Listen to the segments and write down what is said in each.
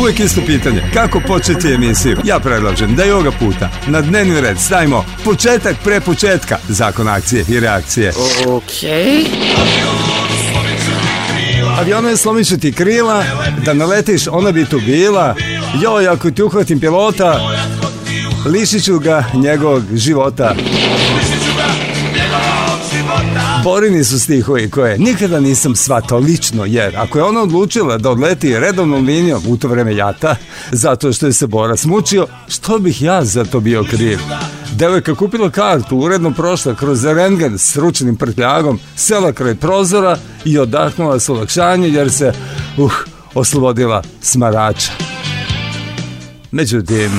uvijek isto pitanje. Kako početi emisiju? Ja predlažem da i ovoga puta na dnevni red stavimo početak pre početka zakon akcije i reakcije. Okej. Avionu je slomično ti krila, da naletiš ona bi tu bila. Joj, ako ti uhvatim pilota, lišit ga njegovog života. Porini su stihovi koje nikada nisam shvatao lično, jer ako je ona odlučila da odleti redovnom linijom u to vreme jata, zato što je se Bora smučio, što bih ja za to bio kriv? Devojka kupila kartu, uredno prošla kroz rengen s ručnim prtljagom, sela kraj prozora i odahnula s olakšanje jer se, uh, oslobodila smarača. Međutim,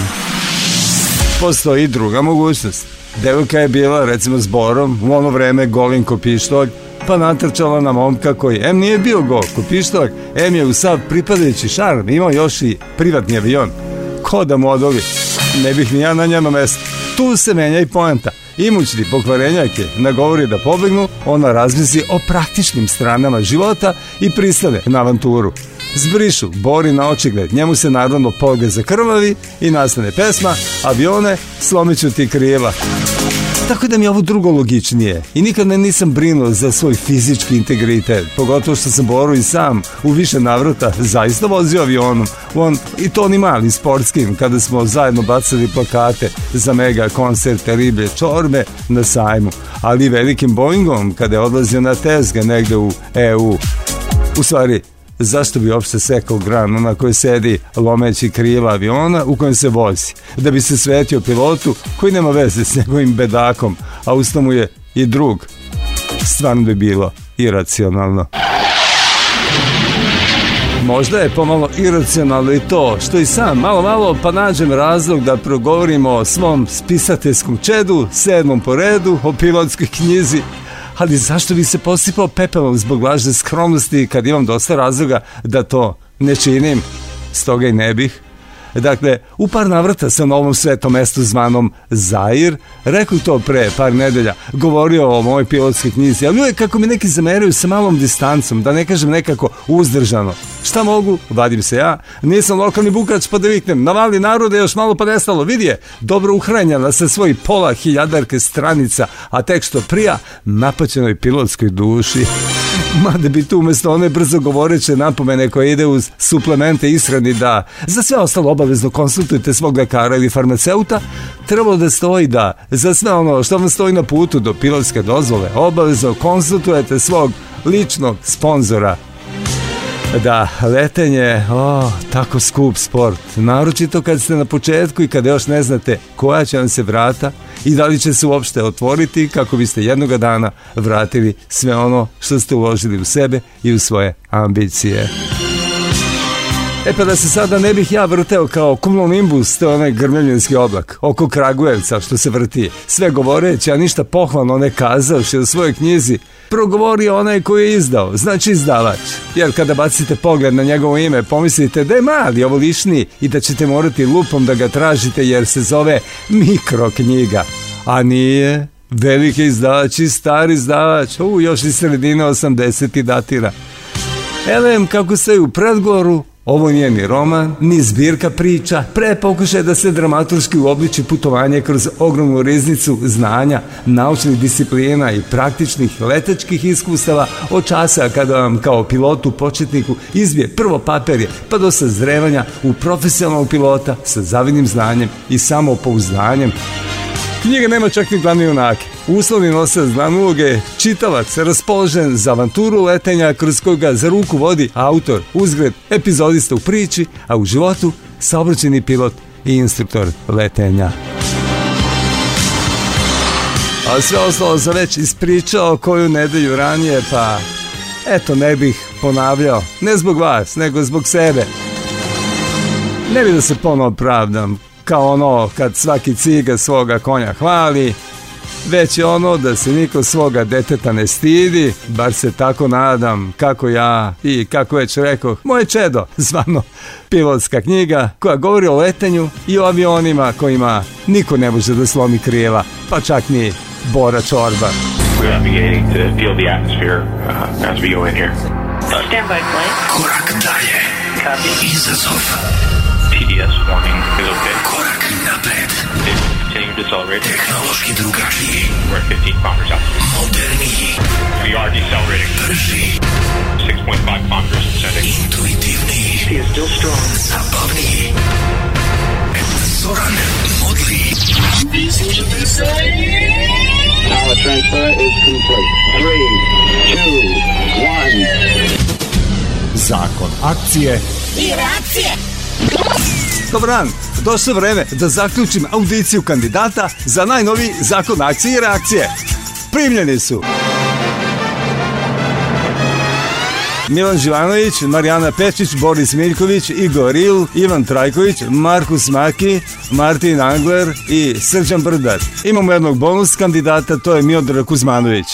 postoji druga mogućnost. Devojka je bila, recimo, s Borom, u ono vreme golin ko pa natrčala na momka koji M nije bio gol ko pištoljak, M je u sav pripadajući šarm imao još i privatni avion. Ko da mu odoli? Ne bih ni ja na njeno mesto Tu se menja i poenta. Imućni pokvarenjak je nagovori da pobegnu, ona razmisli o praktičnim stranama života i pristane na avanturu zbrišu Bori na očigled. Njemu se naravno za krvavi i nastane pesma Avione, slomiću ti krijeva. Tako da mi je ovo drugo logičnije i nikad ne nisam brinuo za svoj fizički integritet, pogotovo što sam Boru i sam u više navrata zaista vozio avionom, on i to ni mali sportskim kada smo zajedno bacali plakate za mega koncerte riblje čorbe na sajmu, ali i velikim Boeingom kada je odlazio na Tezga negde u EU. U stvari, zašto bi uopšte sekao granu na kojoj sedi lomeći krila aviona u kojem se vozi, da bi se svetio pilotu koji nema veze s njegovim bedakom, a usta mu je i drug. Stvarno bi bilo iracionalno. Možda je pomalo iracionalno i to što i sam malo malo pa nađem razlog da progovorimo o svom spisateljskom čedu, sedmom po redu, o pilotskoj knjizi ali zašto bi se posipao pepelom zbog lažne skromnosti kad imam dosta razloga da to ne činim, stoga i ne bih. Dakle, u par navrata sam o ovom svetom mestu zvanom Zair, rekao to pre par nedelja, govorio o mojoj pilotskoj knjizi, ali uvijek kako mi neki zameraju sa malom distancom, da ne kažem nekako uzdržano. Šta mogu? Vadim se ja. Nisam lokalni bukač pa da viknem. Navali narode još malo pa nestalo. Vidi je, dobro uhranjena sa svojih pola hiljadarke stranica, a tek što prija napaćenoj pilotskoj duši. Mada bi tu umesto one brzo govoreće napomene koje ide uz suplemente ishrani da za sve ostalo obavezno konsultujte svog lekara ili farmaceuta, trebalo da stoji da za sve ono što vam stoji na putu do pilotske dozvole obavezno konsultujete svog ličnog sponzora Da, letenje, o, tako skup sport. Naročito kad ste na početku i kada još ne znate koja će vam se vrata i da li će se uopšte otvoriti kako biste jednoga dana vratili sve ono što ste uložili u sebe i u svoje ambicije. E pa da se sada ne bih ja vrteo kao kumlonimbus, to je onaj grmljanjenski oblak, oko Kragujevca što se vrti. Sve govoreći, a ništa pohvalno ne kazavši u svojoj knjizi, progovorio onaj koji je izdao, znači izdavač. Jer kada bacite pogled na njegovo ime, pomislite da je mali ovo lišni i da ćete morati lupom da ga tražite jer se zove mikroknjiga. A nije, veliki izdavač i stari izdavač, u, još iz sredine 80. ih datira. Elem, kako se u predgoru, Ovo nije ni roman, ni zbirka priča, pre pokušaj da se dramaturški uobliči putovanje kroz ogromnu riznicu znanja, naučnih disciplina i praktičnih letečkih iskustava od časa kada vam kao pilotu početniku izbije prvo papirje pa do sazrevanja u profesionalnog pilota sa zavidnim znanjem i samopouzdanjem. Knjiga nema čak ni glavne junake, Uslovni nosilac glavne uloge, čitalac raspoložen za avanturu letenja kroz koga za ruku vodi autor, uzgled, epizodista u priči, a u životu saobraćeni pilot i instruktor letenja. A sve ostalo sam već ispričao koju nedelju ranije, pa eto ne bih ponavljao. Ne zbog vas, nego zbog sebe. Ne bi da se ponovo pravdam, kao ono kad svaki ciga svoga konja hvali, već ono da se niko svoga deteta ne stidi, bar se tako nadam kako ja i kako već rekao, moje čedo, zvano pilotska knjiga koja govori o letenju i o avionima kojima niko ne može da slomi krijeva, pa čak ni Bora Čorba. Korak dalje. Izazov. TDS warning is okay. Korak napred. decelerating. Technološki drugačiji. We're at 15 kilometers altitude. We are decelerating. Brži. 6.5 kilometers ascending. Intuitivniji. He is still strong. Zabavniji. Zoran. Modri. Power transfer is complete. 3, 2, 1. Zakon akcije i reakcije. Dobar dan, došlo vreme da zaključim audiciju kandidata za najnoviji zakon akcije i reakcije. Primljeni su Milan Živanović, Marijana Pečić, Boris Miljković, Igor Il, Ivan Trajković, Markus Maki, Martin Angler i Srđan Brdar. Imamo jednog bonus kandidata, to je Miodrag Kuzmanović.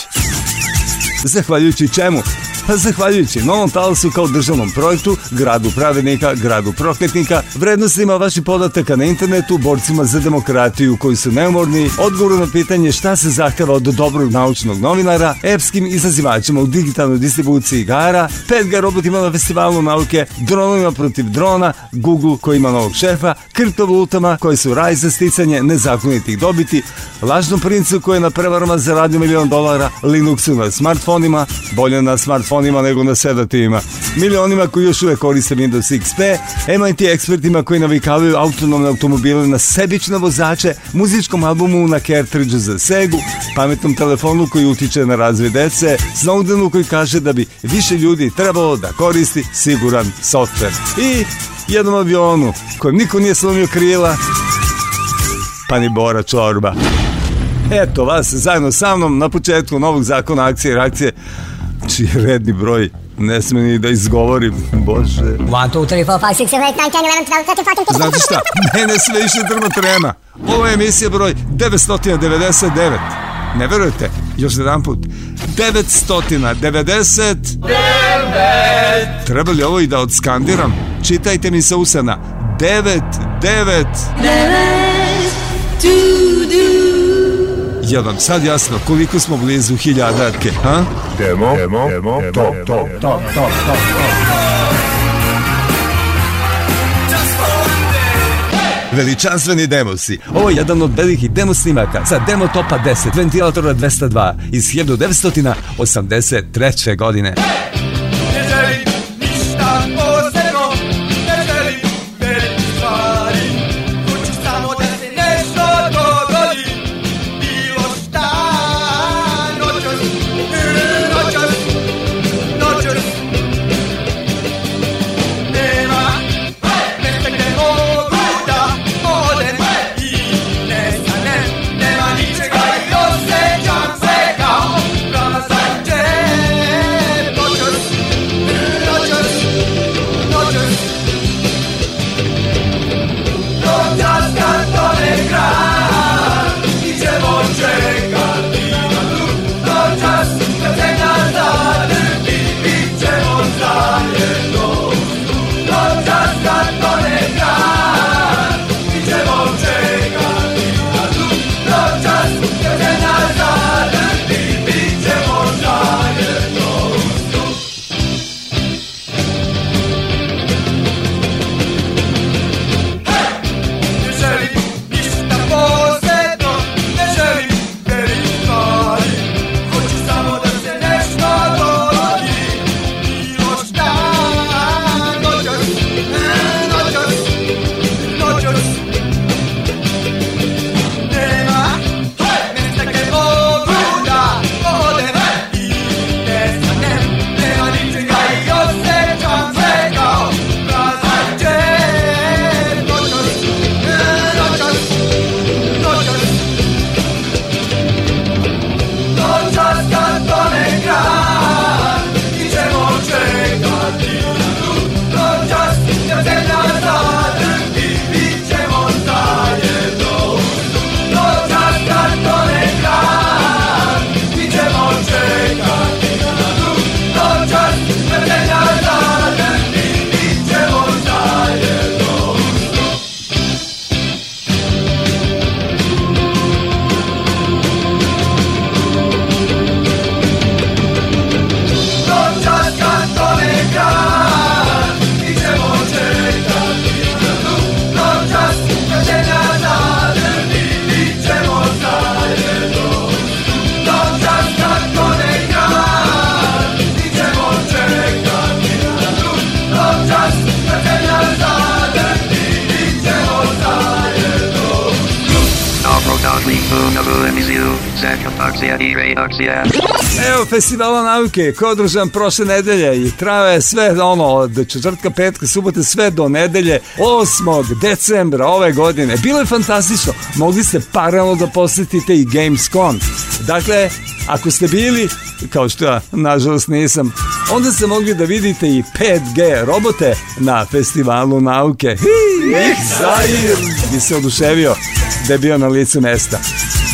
Zahvaljujući čemu Pa zahvaljujući novom talasu kao državnom projektu, gradu pravednika, gradu prokletnika, vrednostima vaših podataka na internetu, borcima za demokratiju koji su neumorni, odgovoru na pitanje šta se zahteva od dobrog naučnog novinara, epskim izazivačima u digitalnoj distribuciji igara, Petga robotima na festivalu nauke, dronovima protiv drona, Google koji ima novog šefa, kriptovalutama koji su raj za sticanje nezakonitih dobiti, lažnom princu koji je na prevarama zaradio milion dolara, Linuxu na smartfonima, bolje na smartfonima telefonima nego na sedativima. Milionima koji još uvek koriste Windows XP, MIT ekspertima koji navikavaju autonomne automobile na sebične vozače, muzičkom albumu na cartridge za Segu, pametnom telefonu koji utiče na razvoj dece, Snowdenu koji kaže da bi više ljudi trebalo da koristi siguran software. I jednom avionu kojem niko nije slomio krila, pa ni Bora Čorba. Eto vas zajedno sa mnom na početku novog zakona akcije i reakcije čiji znači, redni broj ne sme ni da izgovorim, bože. 1, 2, 3, 4, 5, 6, 7, 8, 9, 10, 11, 12, 13, 14, 15, 16, 17, 18, 19, 20, 21, 22, 23, 24, 25, 26, 27, 28, 29, 30, 31, 32, 33, 34, 35, 36, Ovo je emisija broj 999. Ne verujete? Još jedan put. 999. Treba li ovo i da odskandiram? Čitajte mi sa usana. 9, 9. 9, 2, Jel vam sad jasno koliko smo blizu hiljadarke, ha? Demo, demo, demo, top, top, top, top, top, to. Veličanstveni demosi. Ovo je jedan od velikih demo snimaka sa demo topa 10 ventilatora 202 iz 1983. godine. festivala nauke koji je održan prošle nedelje i traje sve ono od četvrtka, petka, subote sve do nedelje 8. decembra ove godine. Bilo je fantastično. Mogli ste paralelno da posetite i Gamescom. Dakle, ako ste bili, kao što ja nažalost nisam, onda ste mogli da vidite i 5G robote na festivalu nauke. Hi, ih, zair! se oduševio da je bio na licu mesta.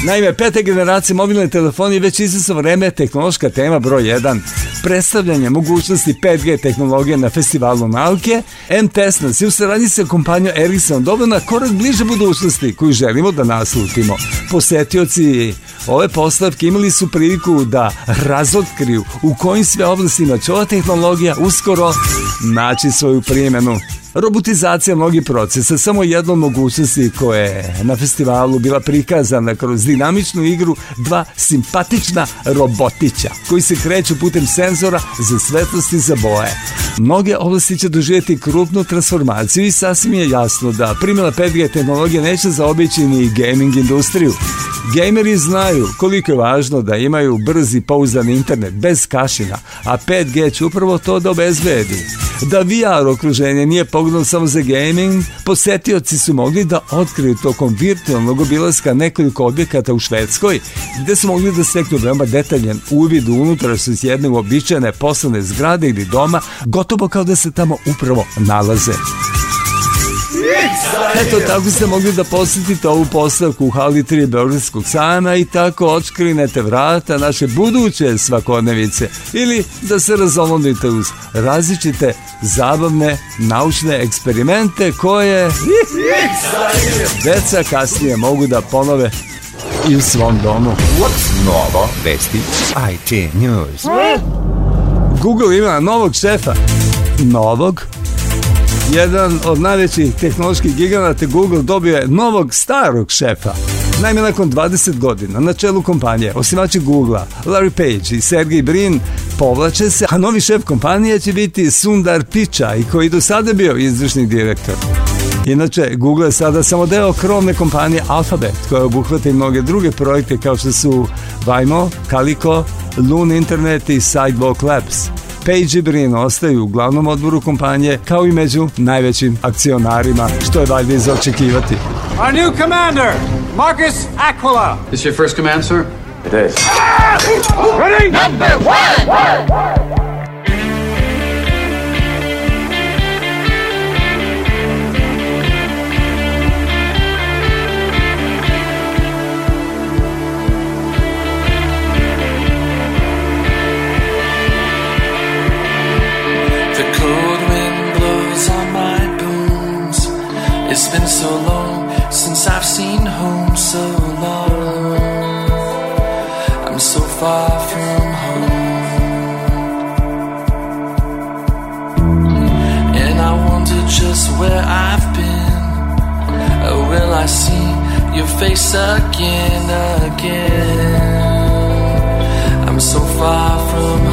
Naime, pete generacije mobilne telefonije već izvesno vreme tehnološka tema broj 1. Predstavljanje mogućnosti 5G tehnologije na festivalu nauke, M-Tesnac je u saradnji sa kompanijom Ericsson dobro na korak bliže budućnosti koju želimo da naslutimo. Posetioci ove postavke imali su priliku da razotkriju u kojim sve oblastima će ova tehnologija uskoro naći svoju primjenu robotizacija mnogih procesa samo jedno mogućnosti koja je na festivalu bila prikazana kroz dinamičnu igru dva simpatična robotića koji se kreću putem senzora za svetlost i za boje. Mnoge oblasti će doživjeti krupnu transformaciju i sasvim je jasno da primjela 5G tehnologije neće zaobići ni gaming industriju. Gameri znaju koliko je važno da imaju brzi pouzdan internet bez kašina, a 5G će upravo to da obezbedi. Da VR okruženje nije pouzdan blogdom da samo za gaming, posetioci su mogli da otkriju tokom virtualnog obilaska nekoliko objekata u Švedskoj, gde su mogli da steknu veoma detaljan uvid u unutrašnjost jedne uobičajene poslovne zgrade ili doma, gotovo kao da se tamo upravo nalaze. Eto, tako ste mogli da posjetite ovu postavku u hali 3 Beogradskog sajma i tako otkrinete vrata naše buduće svakodnevice ili da se razolonite uz različite zabavne naučne eksperimente koje deca kasnije mogu da ponove i u svom domu. novo vesti IT News? Google ima novog šefa. Novog jedan od najvećih tehnoloških giganata Google dobio je novog starog šefa. Naime, nakon 20 godina na čelu kompanije, osnivači Google-a, Larry Page i Sergey Brin povlače se, a novi šef kompanije će biti Sundar Pichai, koji do sada bio izvršni direktor. Inače, Google je sada samo deo krovne kompanije Alphabet, koja obuhvata i mnoge druge projekte kao što su Vimo, Calico, Loon Internet i Sidewalk Labs. Page i Brin ostaju u glavnom odboru kompanije kao i među najvećim akcionarima, što je valjda izočekivati. Our new commander, Marcus Aquila. Is your first command, sir? It is. Ah! Ready? Number one! It's been so long since I've seen home, so long. I'm so far from home. And I wonder just where I've been. Oh, will I see your face again, again? I'm so far from home.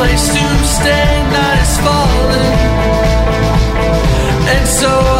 place to stay. Night is falling, and so.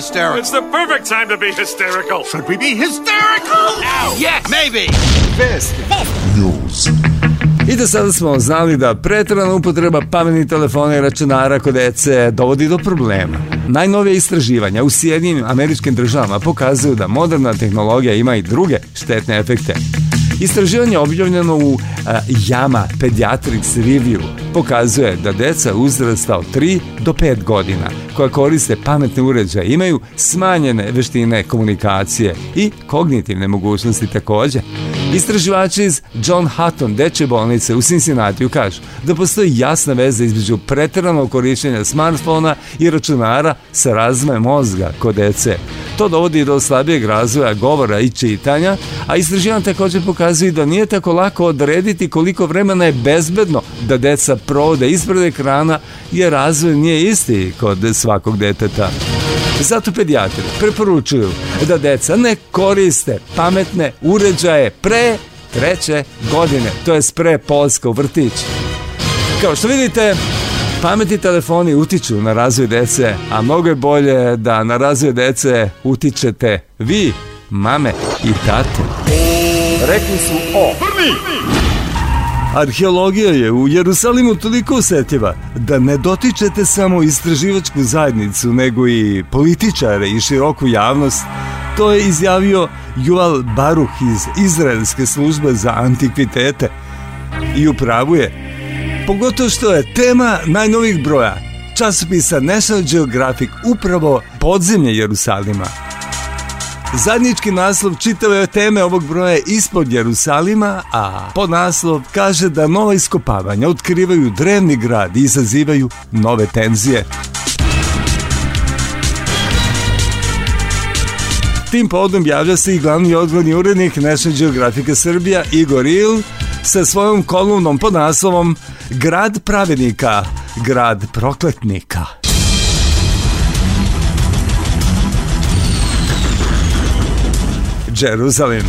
hysterical. It's the perfect time to be hysterical. Should we be hysterical? Now. Yes. Maybe. Best. Best. News. I da sada smo znali da pretrana upotreba pametnih telefona i računara kod dece dovodi do problema. Najnovije istraživanja u Sjedinim američkim državama pokazuju da moderna tehnologija ima i druge štetne efekte. Istraživanje je objavljeno u uh, e, JAMA Pediatrics Review pokazuje da deca uzrasta od 3 do 5 godina koja koriste pametne uređaje imaju smanjene veštine komunikacije i kognitivne mogućnosti takođe. Istraživači iz John Hutton dečje bolnice u Cincinnatiju kažu da postoji jasna veza između preteranog korišćenja smartfona i računara sa razvojem mozga kod dece. To dovodi do slabijeg razvoja govora i čitanja, a istraživanje takođe pokazuju da nije tako lako odrediti koliko vremena je bezbedno da deca provode ispred ekrana je razvoj nije isti kod svakog deteta. Zato pedijatri preporučuju da deca ne koriste pametne uređaje pre treće godine, to je pre polska u vrtić. Kao što vidite, pametni telefoni utiču na razvoj dece, a mnogo je bolje da na razvoj dece utičete vi, mame i tate. Rekli su o. Vrni! Arheologija je u Jerusalimu toliko osetljiva da ne dotičete samo istraživačku zajednicu, nego i političare i široku javnost. To je izjavio Yuval Baruch iz Izraelske službe za antikvitete. I upravu je. Pogotovo što je tema najnovih broja časopisa National Geographic upravo podzemlje Jerusalima. Zadnjički naslov čitave teme ovog broja je ispod Jerusalima, a podnaslov kaže da nova iskopavanja otkrivaju drevni grad i izazivaju nove tenzije. Tim povodom javlja se i glavni odgledni urednik National Geografika Srbija Igor Il sa svojom kolumnom pod naslovom Grad pravednika, grad prokletnika. Jerusalem,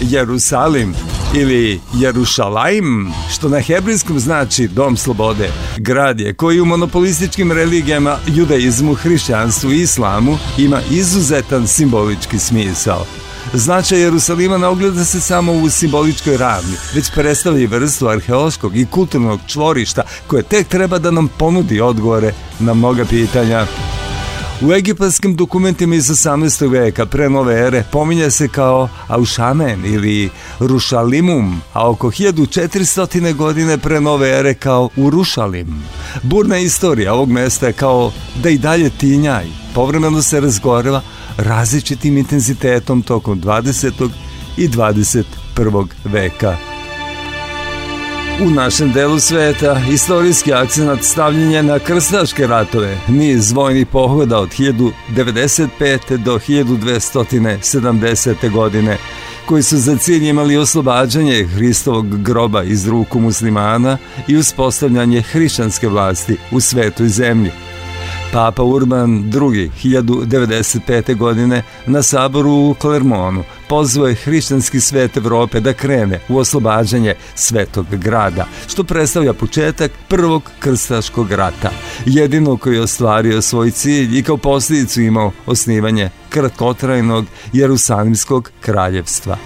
Jerusalim ili Jerušalajm, što na hebrijskom znači dom slobode. Grad je koji u monopolističkim religijama, judaizmu, hrišćanstvu i islamu ima izuzetan simbolički smisao. Značaj Jerusalima ne ogleda se samo u simboličkoj ravni, već predstavlja i vrstu arheološkog i kulturnog čvorišta koje tek treba da nam ponudi odgovore na mnoga pitanja. U egipatskim dokumentima iz 18. veka pre nove ere pominje se kao Aušamen ili Rušalimum, a oko 1400. godine pre nove ere kao Urušalim. Burna istorija ovog mesta je kao da i dalje tinjaj, povremeno se razgoreva različitim intenzitetom tokom 20. i 21. veka. U našem delu sveta istorijski akcenat stavljen je na krstaške ratove, niz vojnih pohoda od 1095. do 1270. godine, koji su za cilj imali oslobađanje Hristovog groba iz ruku muslimana i uspostavljanje hrišćanske vlasti u svetoj zemlji. Papa Urban II. 1095. godine na saboru u Klermonu pozvao je hrišćanski svet Evrope da krene u oslobađanje svetog grada, što predstavlja početak prvog krstaškog rata, jedino koji je ostvario svoj cilj i kao posljedicu imao osnivanje kratkotrajnog Jerusalimskog kraljevstva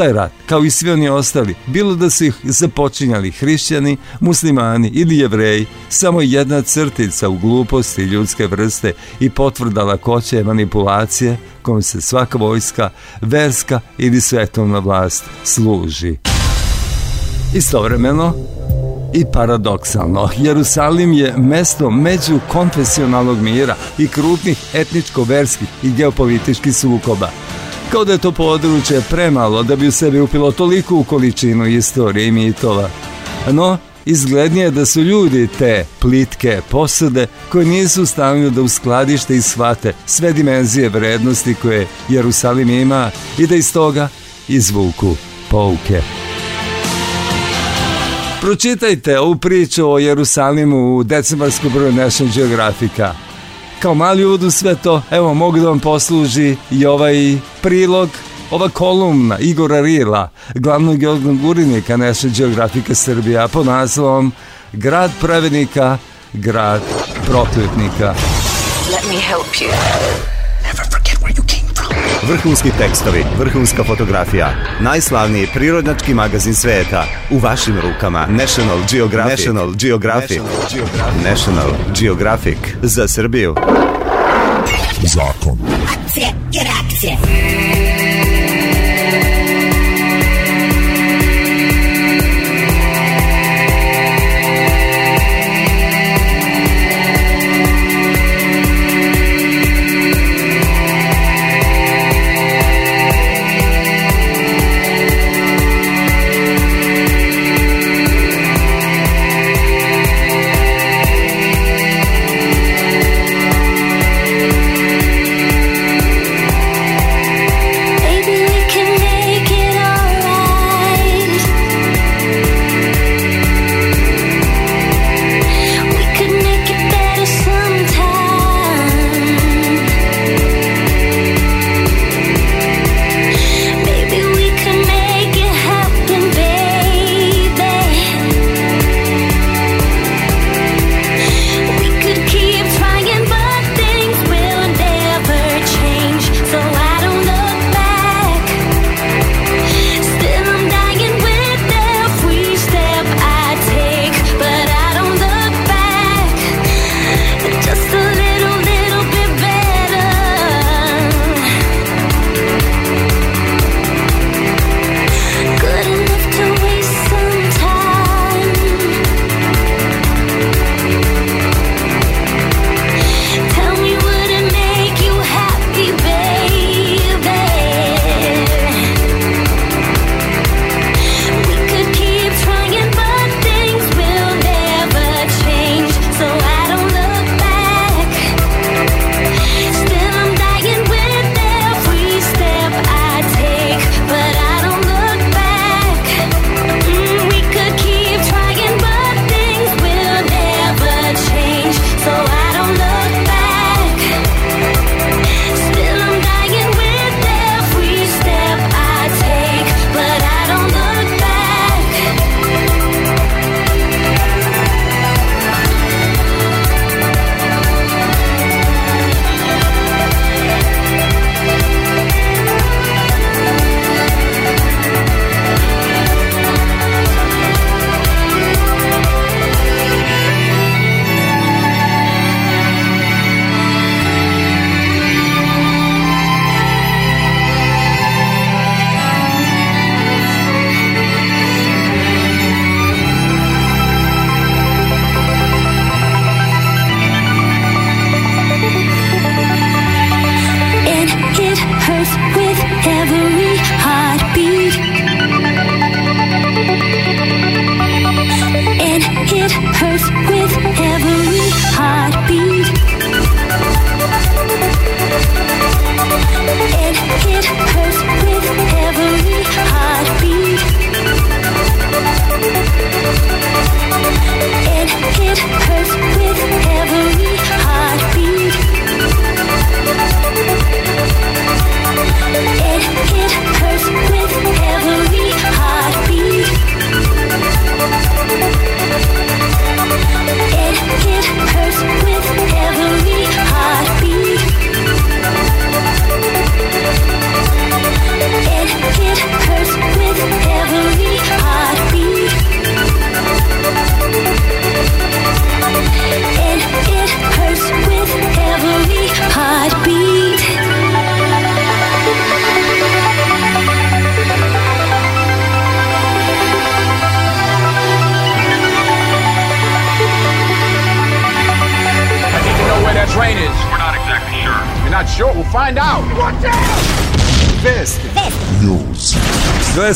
taj rat, kao i svi oni ostali, bilo da su ih započinjali hrišćani, muslimani ili jevreji, samo jedna crtica u gluposti ljudske vrste i potvrda lakoće manipulacije kom se svaka vojska, verska ili svetovna vlast služi. Istovremeno, i paradoksalno, Jerusalim je mesto među konfesionalnog mira i krutnih etničko-verskih i geopolitičkih sukoba – Kao da je to područje premalo da bi u sebi upilo toliku količinu istorije i mitova. No, izglednije je da su ljudi te plitke posude koje nisu u stanju da uskladište i shvate sve dimenzije vrednosti koje Jerusalim ima i da iz toga izvuku pouke. Pročitajte ovu priču o Jerusalimu u decembarskom broju National Geographica kao mali uvod u sve to, evo mogu da vam posluži i ovaj prilog ova kolumna Igora Rila, glavnog geolognog urednika naše Geografika Srbija pod naslovom Grad pravednika, grad prokletnika. Let me help you. Vrhunski tekstovi, vrhunska fotografija, najslavniji prirodnački magazin sveta u vašim rukama. National Geographic, National Geographic, National Geographic, National Geographic. za Srbiju. Zakon. Akcije i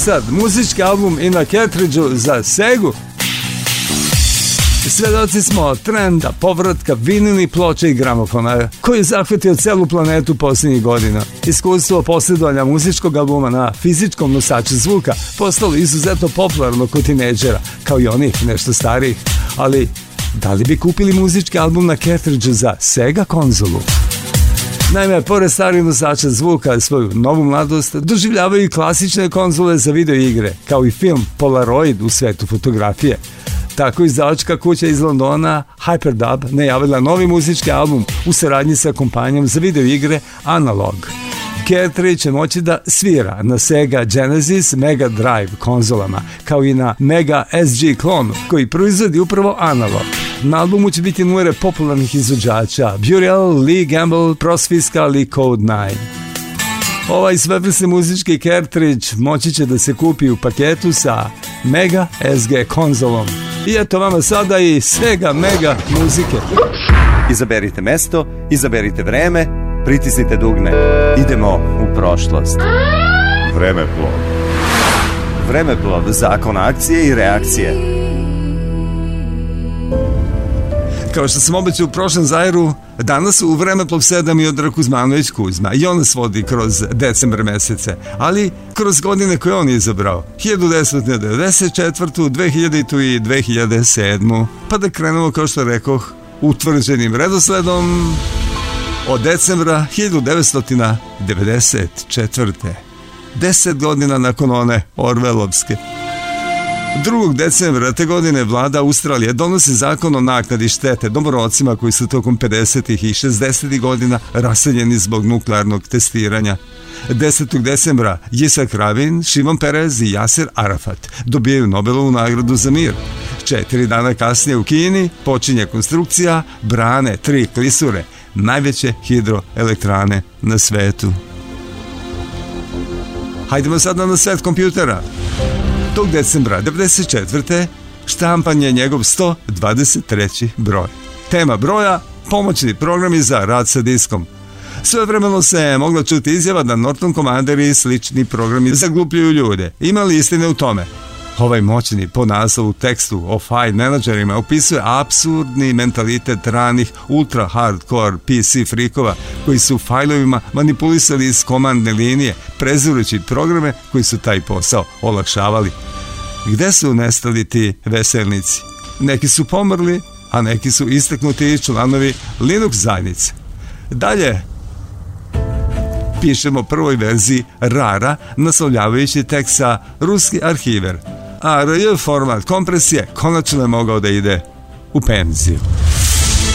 sad muzički album i na Ketridžu za Segu. Svedoci smo trenda povratka vinilnih ploča i gramofona koji je zahvatio celu planetu posljednjih godina. Iskustvo posjedovanja muzičkog albuma na fizičkom nosaču zvuka postalo izuzetno popularno kod tineđera, kao i onih nešto starijih. Ali, da li bi kupili muzički album na Ketridžu za Sega konzolu? Naime, pored starih nosača zvuka svoju novu mladost doživljavaju i klasične konzole za video igre, kao i film Polaroid u svetu fotografije. Tako izdavačka kuća iz Londona Hyperdub najavila novi muzički album u saradnji sa kompanijom za video igre Analog. Cartridge će moći da svira na Sega Genesis Mega Drive konzolama, kao i na Mega SG klonu koji proizvodi upravo Analog. Na albumu će biti numere popularnih izvođača Burial, Lee Gamble, Prosfiskal i Code 9. Ovaj sveplisni muzički kertrič moći će da se kupi u paketu sa Mega SG konzolom. I eto vama sada i svega mega muzike. Izaberite mesto, izaberite vreme, pritisnite dugme. Idemo u prošlost. Vreme plov Vreme plov, zakon akcije i reakcije. kao što sam obećao u prošlom zajeru, danas u vreme plov 7 i od Kuzmanović Kuzma. I on nas vodi kroz decembar mesece, ali kroz godine koje on izabrao. 1994. 2000. i 2007. Pa da krenemo, kao što rekoh, utvrđenim redosledom od decembra 1994. 10 godina nakon one Orvelovske. 2. decembra te godine vlada Australije donosi zakon o naknadi štete domorocima koji su tokom 50. i 60. godina raseljeni zbog nuklearnog testiranja. 10. decembra Jisak Rabin, Šimon Perez i Jaser Arafat dobijaju Nobelovu nagradu za mir. Četiri dana kasnije u Kini počinje konstrukcija brane tri klisure, najveće hidroelektrane na svetu. Hajdemo sad na svet kompjutera. Tog decembra 1994. štampan je njegov 123. broj. Tema broja pomoćni programi za rad sa diskom. Svevremeno se je mogla čuti izjava da Norton Commander i slični programi zaglupljuju ljude. Ima li istine u tome? Ovaj moćni po naslovu tekstu o file menadžerima opisuje absurdni mentalitet ranih ultra hardcore PC frikova koji su fajlovima manipulisali iz komandne linije, prezirujući programe koji su taj posao olakšavali. Gde su nestali ti veselnici? Neki su pomrli, a neki su istaknuti članovi Linux zajednice. Dalje, pišemo prvoj verziji Rara, naslovljavajući tekst sa Ruski arhiver – a RJ format kompresije konačno je mogao da ide u penziju.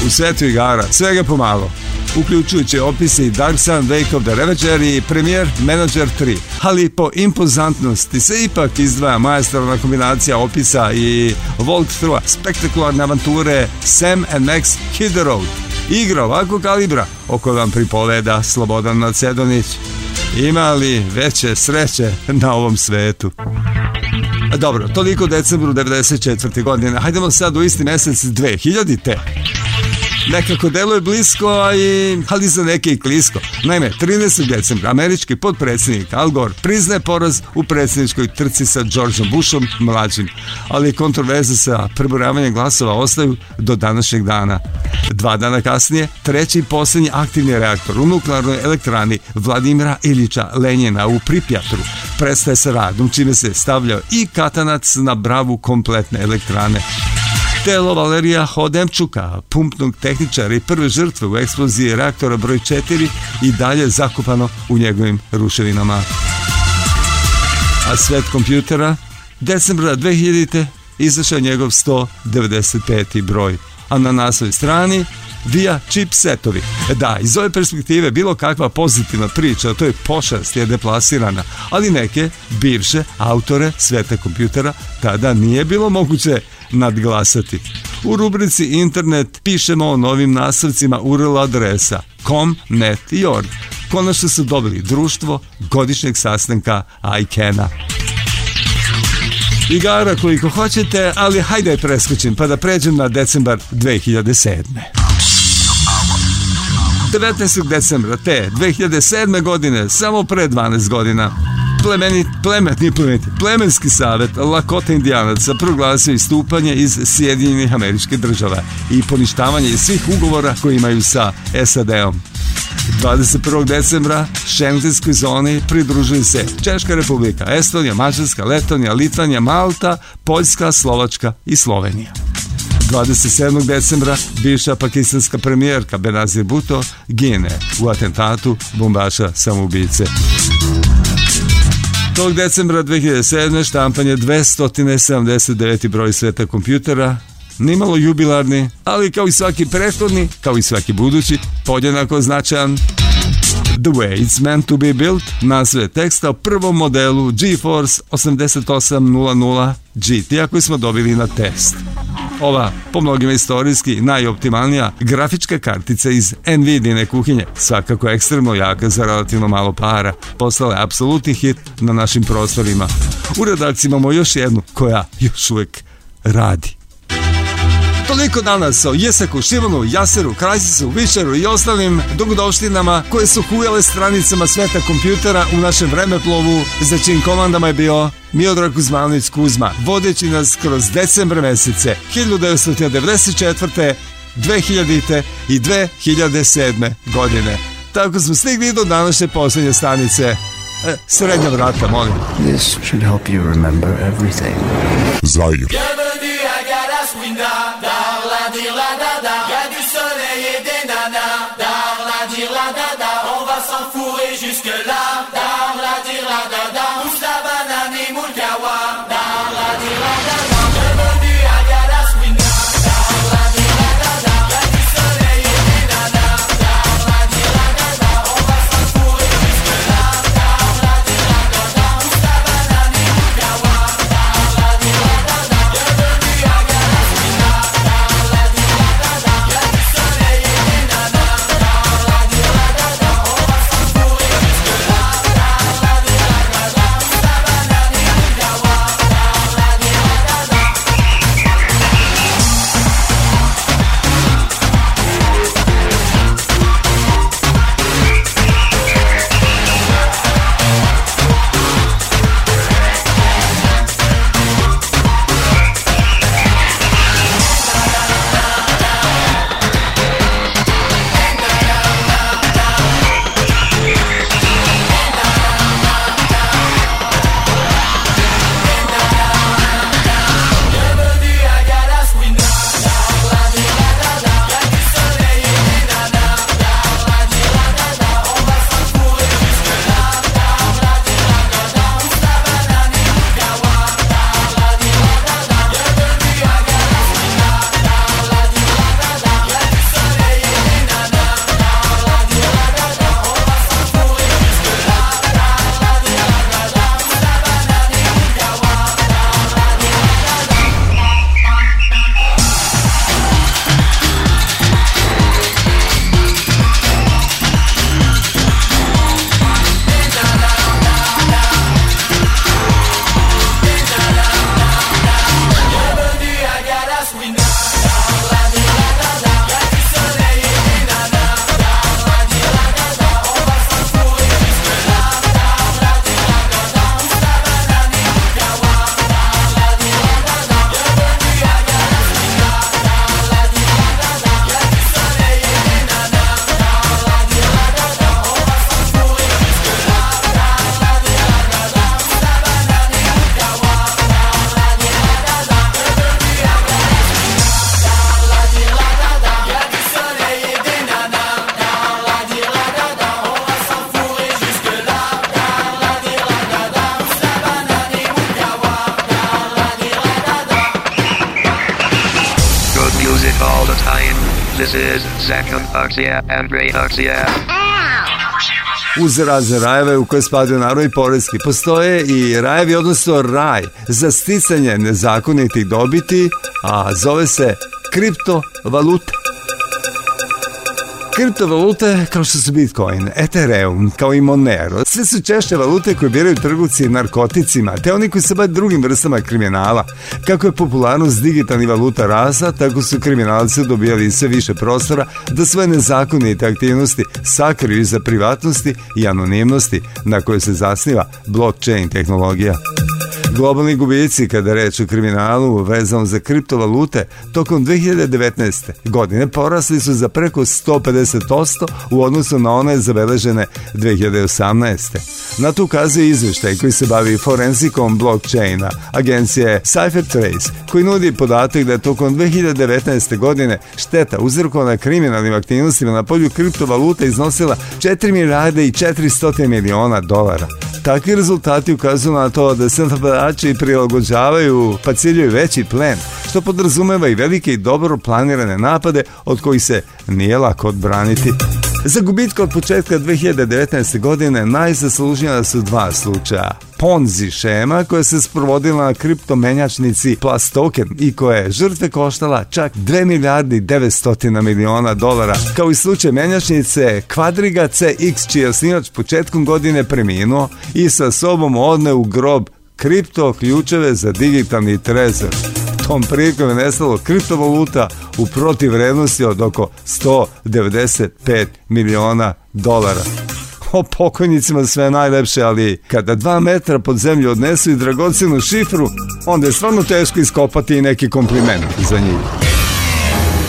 U svetu igara svega pomalo, uključujući opise i Dark Sun, Wake of the Ravager i Premier Manager 3. Ali po impozantnosti se ipak izdvaja majestralna kombinacija opisa i walkthrougha, spektakularne avanture Sam and Max Hit the Road. Igra ovako kalibra oko vam pripoveda Slobodan Macedonić. Ima li veće sreće na ovom svetu? Dobro, toliko u decembru 94. godine. Hajdemo sad u isti mesec 2000. te Nekako deluje blisko, i, ali za neke i klisko. Naime, 13. decembra američki podpredsjednik Al Gore priznaje poraz u predsedničkoj trci sa Georgeom Bushom mlađim, ali kontroverze sa prebrojavanjem glasova ostaju do današnjeg dana. Dva dana kasnije, treći i posljednji aktivni reaktor u nuklearnoj elektrani Vladimira Ilića Lenjena u Pripjatru prestaje sa radom, čime se stavljao i katanac na bravu kompletne elektrane. Telo Valerija Hodemčuka, pumpnog tehničara i prve žrtve u eksploziji reaktora broj 4 i dalje zakopano u njegovim ruševinama. A svet kompjutera, decembra 2000. izašao njegov 195. broj, a na nasoj strani via chipsetovi. Da, iz ove perspektive bilo kakva pozitivna priča, to je pošast je deplasirana, ali neke bivše autore sveta kompjutera tada nije bilo moguće nadglasati. U rubrici Internet pišemo o novim nasavcima URL adresa com.net.org. Konačno su dobili društvo godišnjeg sastanka ICANN-a igara koliko hoćete, ali hajde da preskočim pa da pređem na decembar 2007. 19. decembra te 2007. godine, samo pre 12 godina, plemeni, plemet, nije plemeniti, plemenski savet Lakota indijanaca proglasio istupanje iz Sjedinjenih američkih država i poništavanje svih ugovora koji imaju sa SAD-om. 21. decembra Šengenskoj zoni pridružuju se Češka republika, Estonija, Mađarska, Letonija, Litvanija, Malta, Poljska, Slovačka i Slovenija. 27. decembra bivša pakistanska premijerka Benazir Buto gine u atentatu bombaša samoubice. Tog decembra 2007. štampan je 279. broj sveta kompjutera, nimalo jubilarni, ali kao i svaki prethodni, kao i svaki budući, podjednako značajan The Way It's Meant To Be Built nazve teksta o prvom modelu GeForce 8800 GT a smo dobili na test ova, po mnogima istorijski, najoptimalnija grafička kartica iz Nvidine kuhinje, svakako ekstremno jaka za relativno malo para, postala je apsolutni hit na našim prostorima. U redakciji imamo još jednu koja još uvek radi. Toliko danas o Jeseku, Šivanu, Jaseru, Krajsisu, Vičeru i ostalim dugodoštinama koje su hujale stranicama sveta kompjutera u našem vremeplovu za čim komandama je bio Miodrag Kuzmanović Kuzma, vodeći nas kroz decembre mesece 1994. 2000. i 2007. godine. Tako smo stigli do današnje poslednje stanice. E, srednja vrata, molim. This should help you remember everything. Zair. Zair. policija. Uz razne rajeve u koje spadaju naravno i porezki, postoje i rajevi, odnosno raj, za sticanje nezakonitih dobiti, a zove se kriptovaluta. Kriptovalute kao što su Bitcoin, Ethereum, kao i Monero, sve su češće valute koje biraju trgovci narkoticima, te oni koji se bave drugim vrstama kriminala. Kako je popularnost digitalnih valuta rasa, tako su kriminalci dobijali sve više prostora da svoje nezakonite aktivnosti sakriju iza privatnosti i anonimnosti na koje se zasniva blockchain tehnologija. Globalni gubici kada reč o kriminalu vezano za kriptovalute tokom 2019. godine porasli su za preko 150% u odnosu na one zabeležene 2018. Na to ukazuje izveštaj koji se bavi forenzikom blockchaina agencije CypherTrace koji nudi podatak da je tokom 2019. godine šteta uzrokovana kriminalnim aktivnostima na polju kriptovaluta iznosila 4 milijarde i 400 miliona dolara. Takvi rezultati ukazuju na to da SFBA pregovarači prilagođavaju pa ciljaju veći plen, što podrazumeva i velike i dobro planirane napade od kojih se nije lako odbraniti. Za gubitko od početka 2019. godine najzaslužnija su dva slučaja. Ponzi šema koja se sprovodila na kriptomenjačnici Plus Token i koja je žrtve koštala čak 2 milijardi 900 miliona dolara, kao i slučaj menjačnice Quadriga CX čiji je osnivač početkom godine preminuo i sa sobom odne u grob kripto ključeve za digitalni trezor. Tom prilikom je nestalo kriptovaluta u protivrednosti od oko 195 miliona dolara o pokojnicima sve najlepše, ali kada dva metra pod zemlju odnesu i dragocenu šifru, onda je stvarno teško iskopati i neki kompliment za njih.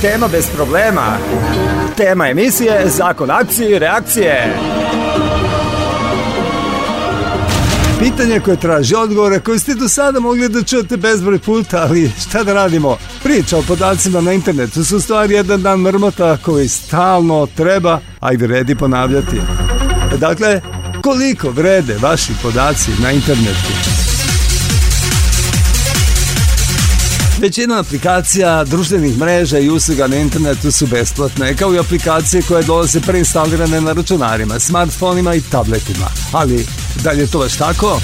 Tema bez problema. Tema emisije, zakon akcije i reakcije. Pitanja koje traži odgovore koje ste do sada mogli da čujete bezbroj puta, ali šta da radimo? Priča o podacima na internetu su stvari jedan dan mrmota koji stalno treba, ajde redi ponavljati. Dakle, koliko vrede vaši podaci na internetu? Većina aplikacija društvenih mreža i usluga na internetu su besplatne, kao i aplikacije koje dolaze preinstalirane na računarima, smartfonima i tabletima. Ali, da li je to baš tako?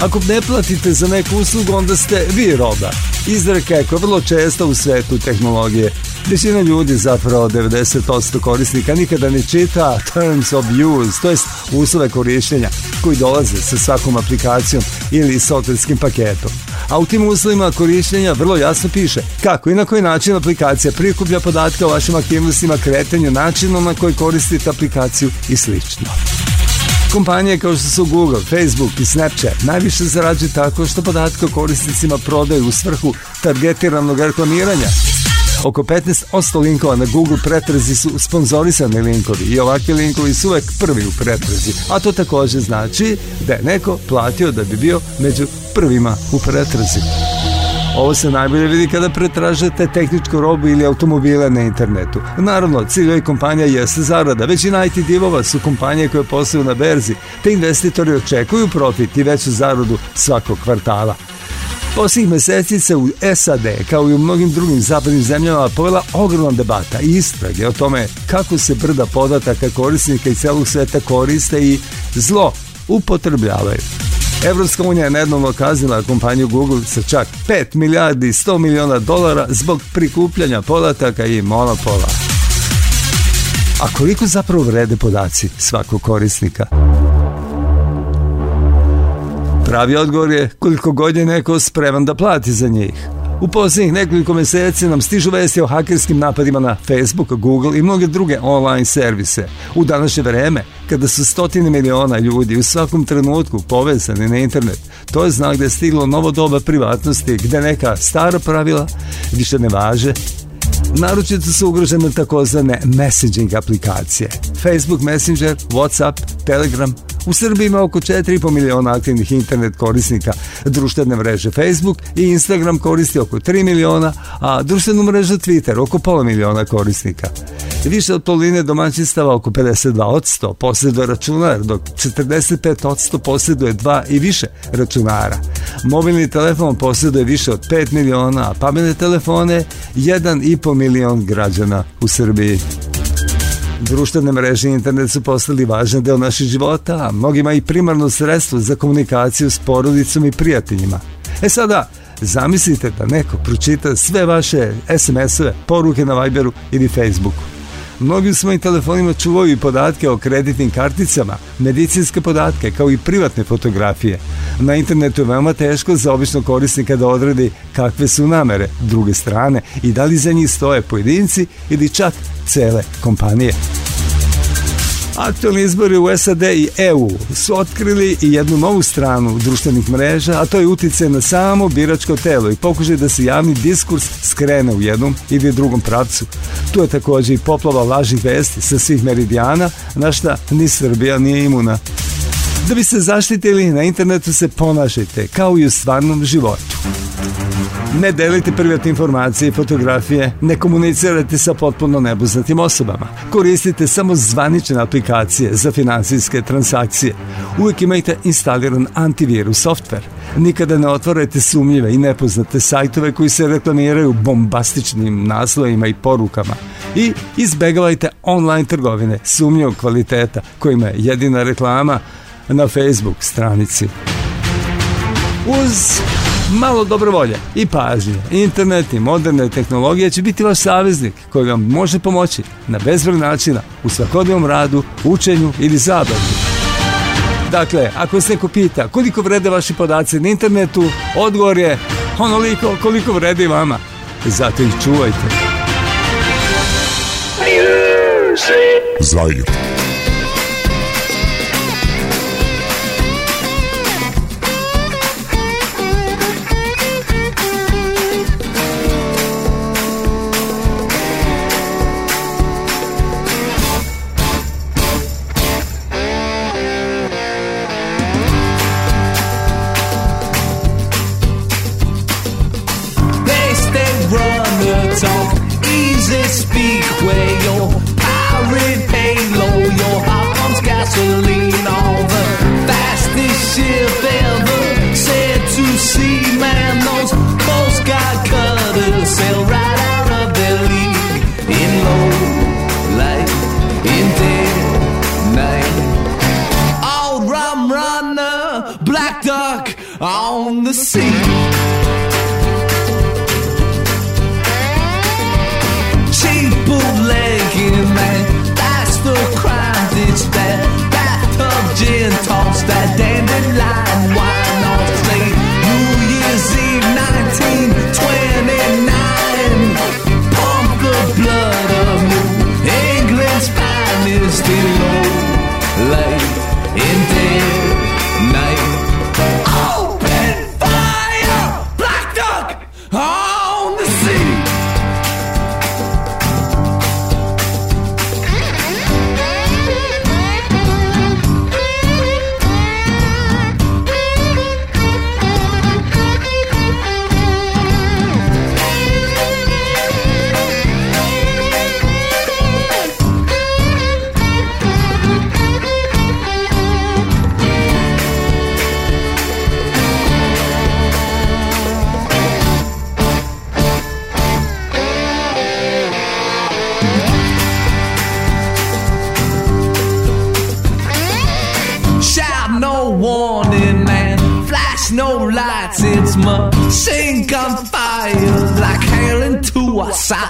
Ako ne platite za neku uslugu, onda ste vi roba. Izreka je koja vrlo česta u svetu tehnologije. Većina ljudi zapravo 90% korisnika nikada ne čita terms of use, to jest uslove korišćenja koji dolaze sa svakom aplikacijom ili softverskim paketom. A u tim uslovima korišćenja vrlo jasno piše kako i na koji način aplikacija prikuplja podatke o vašim aktivnostima, kretanju, načinom na koji koristite aplikaciju i slično. Kompanije kao što su Google, Facebook i Snapchat najviše zarađuju tako što podatke o korisnicima prodaju u svrhu targetiranog reklamiranja Oko 15% linkova na Google pretrazi su sponzorisani linkovi i ovakvi linkovi su uvek prvi u pretrazi, a to takođe znači da je neko platio da bi bio među prvima u pretrazi. Ovo se najbolje vidi kada pretražete tehničku robu ili automobile na internetu. Naravno, cilj ovih kompanija jeste zarada. Većina IT divova su kompanije koje posluju na berzi, te investitori očekuju profit i veću zaradu svakog kvartala. Posljednjih meseci se u SAD, kao i u mnogim drugim zapadnim zemljama, povela ogromna debata i istrage o tome kako se brda podataka korisnika i celog sveta koriste i zlo upotrebljavaju. Evropska unija je nedavno kaznila kompaniju Google sa čak 5 milijardi 100 miliona dolara zbog prikupljanja podataka i monopola. A koliko zapravo vrede podaci svakog korisnika? Pravi odgovor je koliko god je neko spreman da plati za njih. U poslednjih nekoliko meseci nam stižu vesti o hakerskim napadima na Facebook, Google i mnoge druge online servise. U današnje vreme, kada su stotine miliona ljudi u svakom trenutku povezani na internet, to je znak da je stiglo novo doba privatnosti gde neka stara pravila više ne važe Naročito su ugrožene takozvane messaging aplikacije. Facebook Messenger, Whatsapp, Telegram, U Srbiji ima oko 4,5 miliona aktivnih internet korisnika. Društvene mreže Facebook i Instagram koristi oko 3 miliona, a društvenu mrežu Twitter oko pola miliona korisnika. Više od poline domaćinstava oko 52% posjeduje računar, dok 45% posjeduje dva i više računara. Mobilni telefon posjeduje više od 5 miliona, a pametne telefone 1,5 milion građana u Srbiji. Društvene mreže i internet su postali važan deo naših života, a mnogima i primarno sredstvo za komunikaciju s porodicom i prijateljima. E sada, zamislite da neko pročita sve vaše SMS-ove, poruke na Viberu ili Facebooku. Mnogi u svojim telefonima čuvaju podatke o kreditnim karticama, medicinske podatke, kao i privatne fotografije. Na internetu je veoma teško za običnog korisnika da odredi kakve su namere druge strane i da li za njih stoje pojedinci ili čak cele kompanije. Aktualni izbori u SAD i EU su otkrili i jednu novu stranu društvenih mreža, a to je utice na samo biračko telo i pokušaj da se javni diskurs skrene u jednom ili drugom pravcu. Tu je takođe i poplava lažnih vesti sa svih meridijana, na šta ni Srbija nije imuna. Da bi se zaštitili, na internetu se ponašajte kao i u stvarnom životu. Ne delite privatne informacije i fotografije, ne komunicirajte sa potpuno nepoznatim osobama. Koristite samo zvanične aplikacije za financijske transakcije. Uvijek imajte instaliran antivirus softver. Nikada ne otvorajte sumnjive i nepoznate sajtove koji se reklamiraju bombastičnim naslovima i porukama. I izbegavajte online trgovine sumnjivog kvaliteta kojima je jedina reklama na Facebook stranici. Uz malo dobrovolje i pažnje, internet i moderne tehnologije će biti vaš saveznik koji vam može pomoći na bezbroj načina u svakodnevnom radu, učenju ili zabavi. Dakle, ako se neko pita koliko vrede vaši podaci na internetu, odgovor je onoliko koliko vredi vama. Zato ih čuvajte. Zagreb.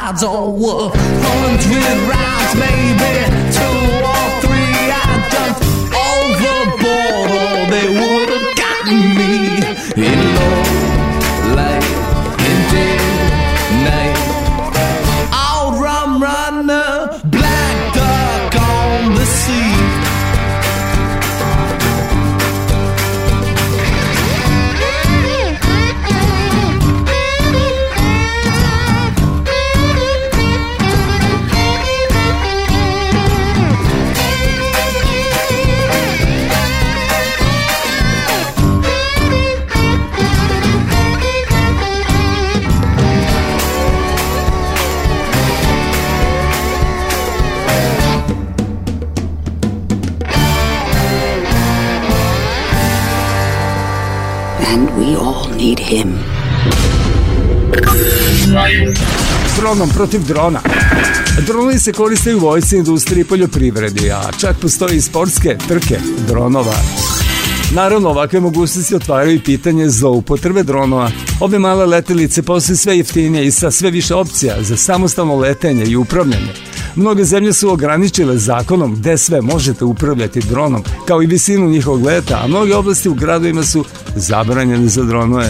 I or not horns with rhymes, maybe. uglavnom protiv drona. Droni se koriste u vojci, industriji i poljoprivredi, a čak postoji i sportske trke dronova. Naravno, ovakve mogućnosti otvaraju pitanje zloupotrebe dronova. Ove male letelice postoje sve jeftinije i sa sve više opcija za samostalno letenje i upravljanje. Mnoge zemlje su ograničile zakonom gde sve možete upravljati dronom, kao i visinu njihovog leta, a mnoge oblasti u gradovima su zabranjene za dronove.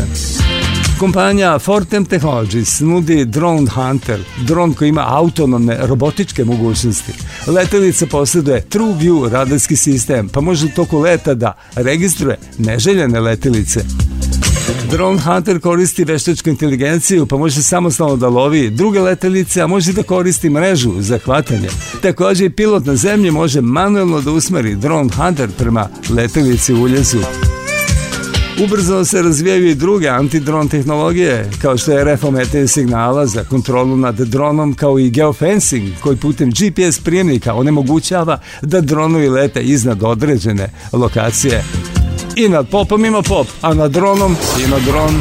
Kompanija Fortem Technologies nudi Drone Hunter, dron koji ima autonomne robotičke mogućnosti. Letelica posjeduje TrueView radarski sistem, pa može u toku leta da registruje neželjene letelice. Drone Hunter koristi veštačku inteligenciju pa može samostalno da lovi druge letelice, a može da koristi mrežu za hvatanje. Također pilot na zemlji može manuelno da usmeri Drone Hunter prema letelici u uljezu. Ubrzo se razvijaju i druge antidron tehnologije, kao što je refometanje signala za kontrolu nad dronom, kao i geofencing, koji putem GPS prijemnika onemogućava da dronovi lete iznad određene lokacije. I nad popom ima pop, a nad dronom ima dron.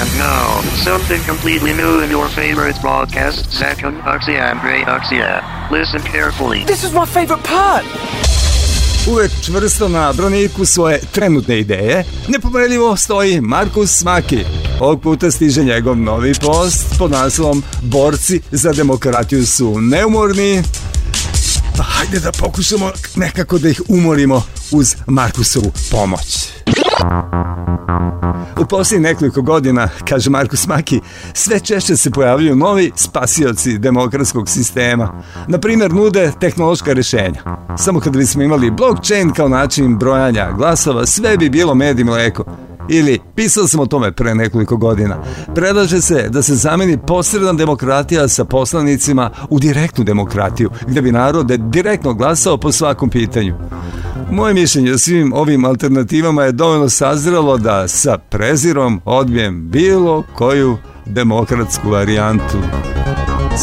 And now, something completely new in your favorite broadcast, second Oxyam, Grey Oxyam. Listen carefully. This is my favorite part! Uvek čvrsto na broniku svoje trenutne ideje, nepomerljivo stoji Markus Smaki. Ovog puta stiže njegov novi post pod naslovom Borci za demokratiju su neumorni. hajde da pokušamo nekako da ih umorimo uz Markusovu pomoć. U posljednjih nekoliko godina, kaže Markus Maki, sve češće se pojavljuju novi spasioci demokratskog sistema. Na primer, nude tehnološka rešenja. Samo kad bismo imali blockchain kao način brojanja glasova, sve bi bilo med i mleko ili pisali sam o tome pre nekoliko godina. Predlaže se da se zameni posredna demokratija sa poslanicima u direktnu demokratiju, gde bi narod direktno glasao po svakom pitanju. Moje mišljenje o svim ovim alternativama je dovoljno sazrelo da sa prezirom odbijem bilo koju demokratsku varijantu.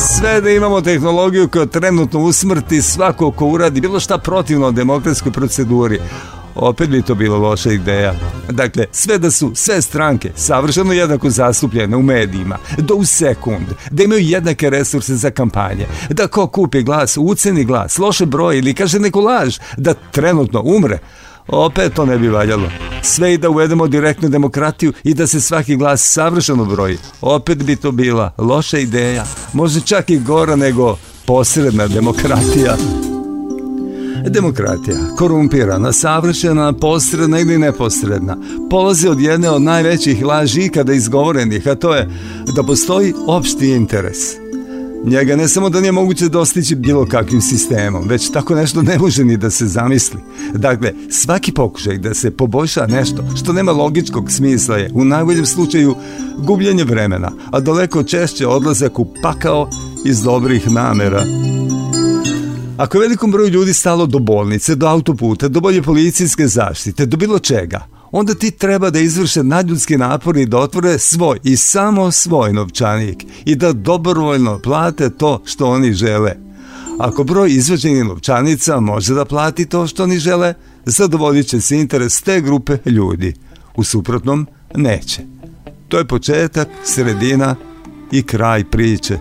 Sve da imamo tehnologiju koja trenutno usmrti svako ko uradi bilo šta protivno demokratskoj proceduri, opet bi to bilo loša ideja. Dakle, sve da su sve stranke savršeno jednako zastupljene u medijima, do u sekund, da imaju jednake resurse za kampanje, da ko kupi glas, uceni glas, loše broje ili kaže neku laž, da trenutno umre, opet to ne bi valjalo. Sve i da uvedemo direktnu demokratiju i da se svaki glas savršeno broji, opet bi to bila loša ideja, možda čak i gora nego posredna demokratija. Demokratija, korumpirana, savršena, posredna ili neposredna, polazi od jedne od najvećih laži kada izgovorenih, a to je da postoji opšti interes. Njega ne samo da nije moguće dostići bilo kakvim sistemom, već tako nešto ne može ni da se zamisli. Dakle, svaki pokušaj da se poboljša nešto što nema logičkog smisla je u najboljem slučaju gubljenje vremena, a daleko češće odlazak u pakao iz dobrih namera. Ako je velikom broju ljudi stalo do bolnice, do autoputa, do bolje policijske zaštite, do bilo čega, onda ti treba da izvrše nadljudski napor i da otvore svoj i samo svoj novčanik i da dobrovoljno plate to što oni žele. Ako broj izvađenih novčanica može da plati to što oni žele, zadovoljit će se interes te grupe ljudi. U suprotnom, neće. To je početak, sredina i kraj priče.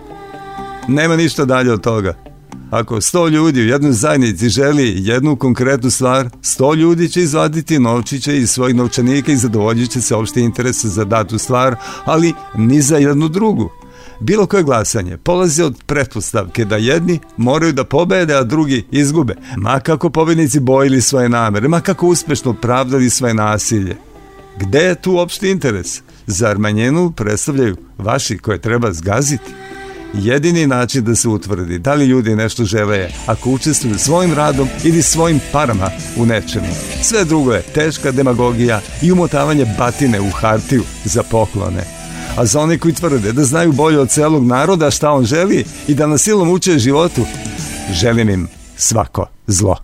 Nema ništa dalje od toga. Ako 100 ljudi u jednoj zajednici želi jednu konkretnu stvar, 100 ljudi će izvaditi novčiće iz svojih novčanika i zadovoljit će se opšte interese za datu stvar, ali ni za jednu drugu. Bilo koje glasanje polazi od pretpostavke da jedni moraju da pobede, a drugi izgube, ma kako pobednici bojili svoje namere, ma kako uspešno pravdali svoje nasilje. Gde je tu opšti interes? Zar manjenu predstavljaju vaši koje treba zgaziti? jedini način da se utvrdi da li ljudi nešto žele je ako učestvuju svojim radom ili svojim parama u nečemu. Sve drugo je teška demagogija i umotavanje batine u hartiju za poklone a za one koji tvrde da znaju bolje od celog naroda šta on želi i da na silom uče životu, želim im svako zlo.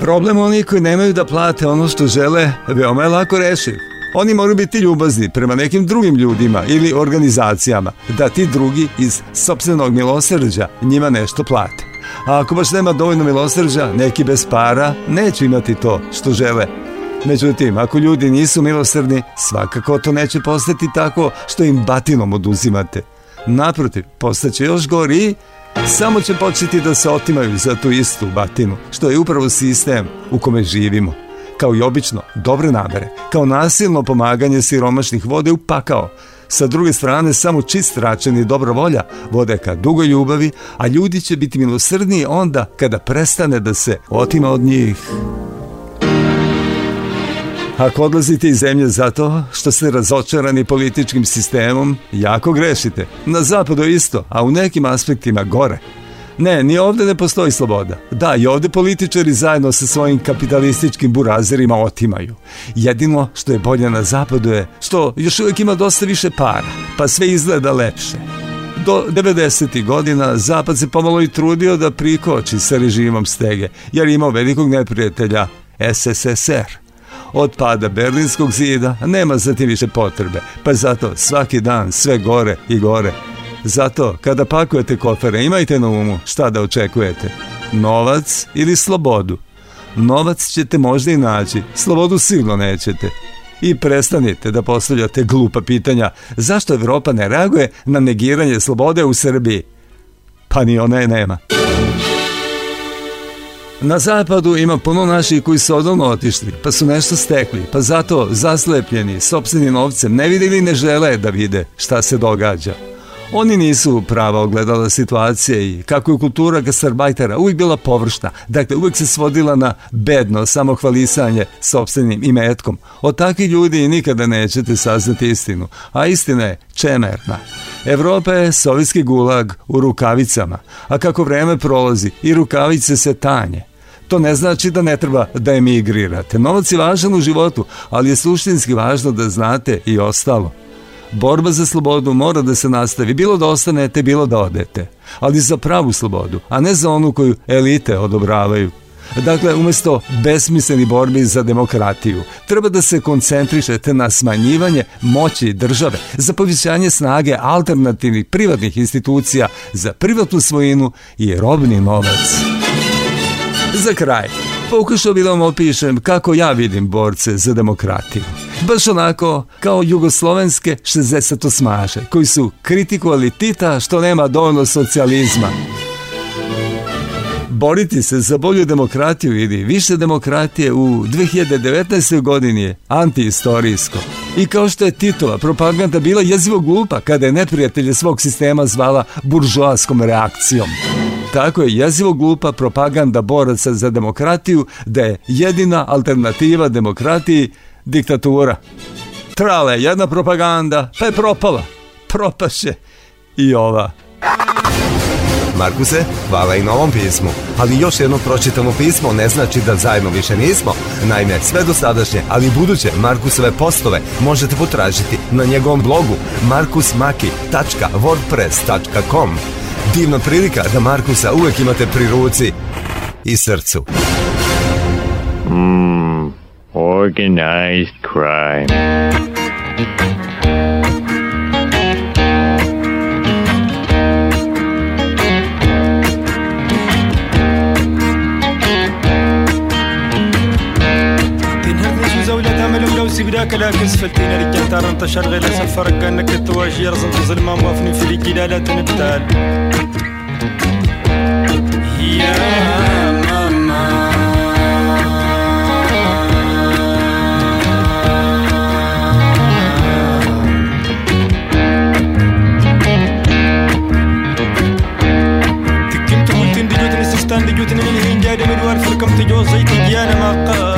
Problem onih koji nemaju da plate ono što žele veoma je lako rešiv. Oni moraju biti ljubazni prema nekim drugim ljudima ili organizacijama, da ti drugi iz sobstvenog milosrđa njima nešto plate. A ako baš nema dovoljno milosrđa, neki bez para neće imati to što žele. Međutim, ako ljudi nisu milosrdni, svakako to neće postati tako što im batinom oduzimate. Naprotiv, postaće još gori samo će početi da se otimaju za tu istu batinu, što je upravo sistem u kome živimo kao i obično, dobre namere, kao nasilno pomaganje siromašnih vode u pakao. Sa druge strane, samo čist račen i dobra volja vode ka dugoj ljubavi, a ljudi će biti milosrdniji onda kada prestane da se otima od njih. Ako odlazite iz zemlje zato što ste razočarani političkim sistemom, jako grešite. Na zapadu isto, a u nekim aspektima gore. Ne, ni ovde ne postoji sloboda. Da, i ovde političari zajedno sa svojim kapitalističkim burazerima otimaju. Jedino što je bolje na zapadu je što još uvijek ima dosta više para, pa sve izgleda lepše. Do 90. godina Zapad se pomalo i trudio da prikoči sa režimom stege, jer imao velikog neprijatelja SSSR od pada Berlinskog zida nema za tim više potrebe, pa zato svaki dan sve gore i gore Zato, kada pakujete kofere, imajte na umu šta da očekujete. Novac ili slobodu. Novac ćete možda i naći, slobodu sigurno nećete. I prestanite da postavljate glupa pitanja zašto Evropa ne reaguje na negiranje slobode u Srbiji. Pa ni ona je nema. Na zapadu ima puno naših koji su odavno otišli, pa su nešto stekli, pa zato zaslepljeni, sopstvenim novcem, ne vide ili ne žele da vide šta se događa. Oni nisu prava ogledala situacije i kako je kultura gastarbajtera uvijek bila površna, dakle uvijek se svodila na bedno samohvalisanje sobstvenim imetkom. Od takvih ljudi nikada nećete saznati istinu, a istina je čemerna. Evropa je sovjetski gulag u rukavicama, a kako vreme prolazi i rukavice se tanje. To ne znači da ne treba da emigrirate. Novac je važan u životu, ali je suštinski važno da znate i ostalo borba za slobodu mora da se nastavi, bilo da ostanete, bilo da odete, ali za pravu slobodu, a ne za onu koju elite odobravaju. Dakle, umesto besmisleni borbi za demokratiju, treba da se koncentrišete na smanjivanje moći države, za povećanje snage alternativnih privatnih institucija, za privatnu svojinu i robni novac. Za kraj, Pokušao bi da vam opišem kako ja vidim borce za demokratiju. Baš onako kao jugoslovenske 68-maše koji su kritikovali Tita što nema dovoljno socijalizma. Boriti se za bolju demokratiju ili više demokratije u 2019. godini je antiistorijsko. I kao što je Titova propaganda bila jezivo glupa kada je neprijatelje svog sistema zvala buržoaskom reakcijom. Tako je jezivo glupa propaganda boraca za demokratiju da je jedina alternativa demokratiji diktatura. Trale jedna propaganda, pa je propala. Propaše i ova. Markuse, hvala i novom pismu. Ali još jedno pročitamo pismo ne znači da zajedno više nismo. Naime, sve dosadašnje, ali i buduće Markusove postove možete potražiti na njegovom blogu markusmaki.wordpress.com Divna prilika da Markusa uvek imate pri ruci i srcu. Mm, organized crime. سي بداك لاكن سفلتينا لك انتشر غير سفر كانك تواجه رزم ظلمة موافني في ليكي لا تنبتال يا ماما تكنت قلت اندجوت نسستان دجوت من جاد من تجوز زيتي ديانا ما قال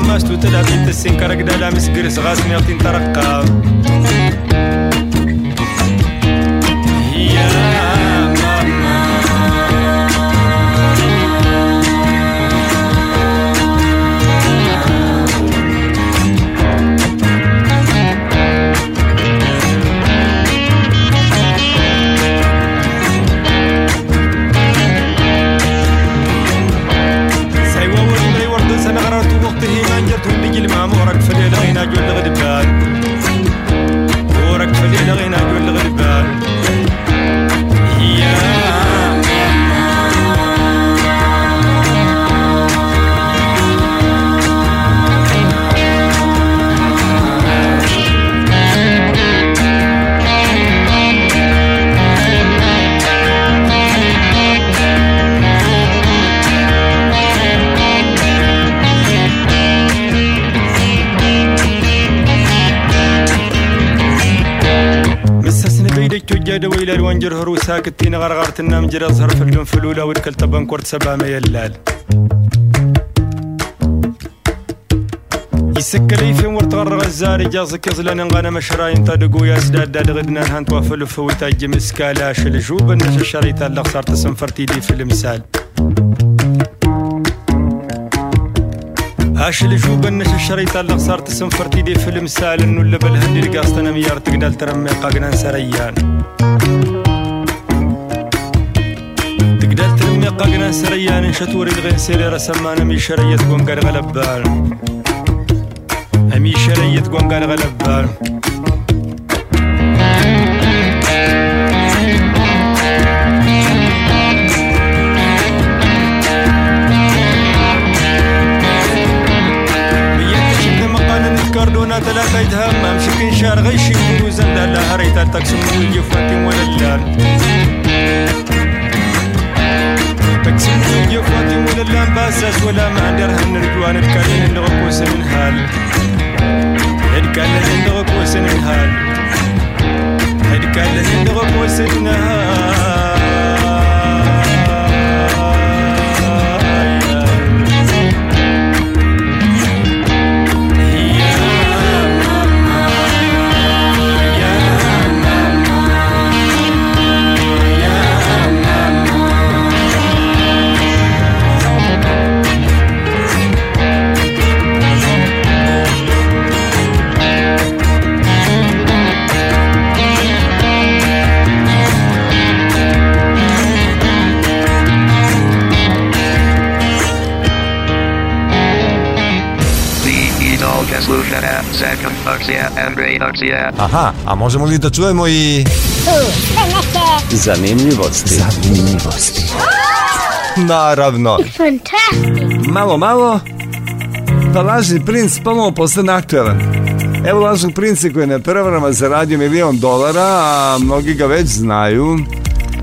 عماست وتلعب انت السنكرك دلع مسقرس غاسني غتنطرقها ونجر هرو ساكتين غرغرت النام النمجر أظهر في اللون فلولة والكل طبن كورت سبع ما يلال لي في مرت غرغ الزاري جازك يزلن غانا مشراين طادقو يا سداد داد غدنا نهانت وافلو فوتاج مسكالا شلجوب النش الشريطة اللي خسرت سنفرتي دي في المسال هاش اللي جوب النش الشريطة اللي خسرت سنفرتي دي في المسال انو اللي بالهندي القاصد انا ميار تقدر ترمي قاقنا سريان Thank you. قاقنا سريان شتوري دغين سيري رسمان امي شريت قوم قار غلبان امي شريت قوم قار غلبان كاردونا تلاقى يتهمم شكين شار غيشي وزن لا هريتا من ويجي فاتي ولا اللان يفاتي ولا الأنبازاز ولا ما عندي رهن نرجوان الكالين عندك وسن حال الكالين عندك وسن حال الكالين عندك وسن حال Aha, a možemo li da čujemo i... Zanimljivosti. Zanimljivosti. Naravno. Fantastično. Malo, malo. Pa lažni princ ponovo postane aktualan. Evo lažnog princa koji je na prevarama zaradio milion dolara, a mnogi ga već znaju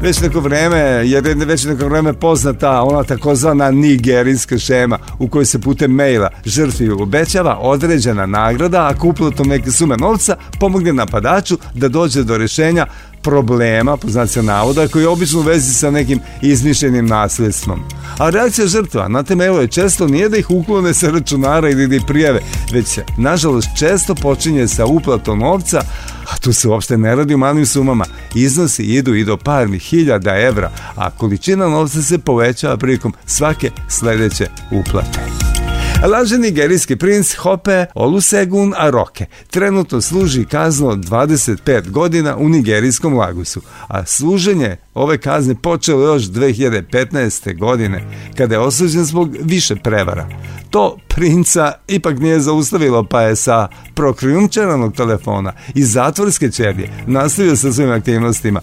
već neko vreme, jer je već neko vreme poznata ona takozvana nigerijska šema u kojoj se putem maila žrtvi obećava određena nagrada a uplatom neke sume novca pomogne napadaču da dođe do rešenja problema, po znacima navoda, koji je obično u vezi sa nekim izmišljenim nasljedstvom. A reakcija žrtva na temelo je često nije da ih uklone sa računara ili da prijave, već se, nažalost, često počinje sa uplatom novca, a tu se uopšte ne radi u malim sumama. Iznosi idu i do par hiljada evra, a količina novca se povećava prilikom svake sledeće uplate. Laže nigerijski princ Hope Olusegun Aroke. Trenutno služi kaznu od 25 godina u nigerijskom Lagosu, a služenje ove kazne počelo još 2015. godine, kada je osuđen zbog više prevara. To princa ipak nije zaustavilo, pa je sa prokrijumčaranog telefona i zatvorske čerje nastavio sa svojim aktivnostima,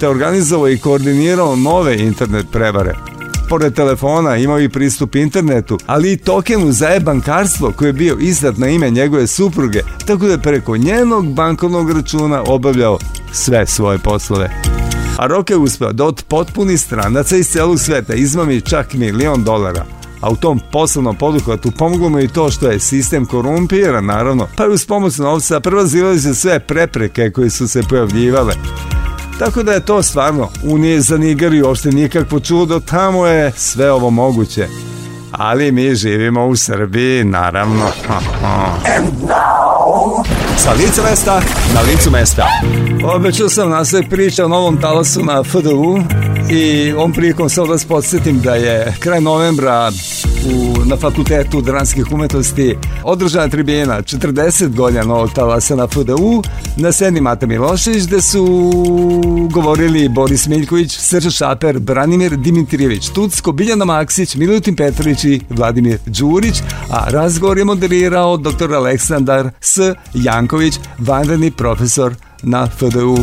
te organizovao i koordinirao nove internet prevare – pored telefona imao i pristup internetu, ali i tokenu za e-bankarstvo koji je bio izdat na ime njegove supruge, tako da je preko njenog bankovnog računa obavljao sve svoje poslove. A Rok je uspeo da od potpuni stranaca iz celog sveta izmami čak milion dolara, a u tom poslovnom poduhvatu pomoglo mu i to što je sistem korumpiran, naravno, pa je uz pomoć novca prevazilazio sve prepreke koje su se pojavljivale. Tako da je to stvarno, u za Nigeriju uopšte nikakvo čudo, tamo je sve ovo moguće. Ali mi živimo u Srbiji, naravno sa lice mesta na licu mesta. Obećao sam na sve priča o novom talasu na FDU i on prilikom sam da vas podsjetim da je kraj novembra u, na Fakultetu dranskih umetnosti održana tribina 40 godina novog talasa na FDU na sedni Mata Milošić gde su govorili Boris Miljković, Srša Šaper, Branimir Dimitrijević, Tucko, Biljana Maksić, Milutin Petrović i Vladimir Đurić, a razgovor je moderirao dr. Aleksandar S. Jan Stanković, vanredni profesor na FDU.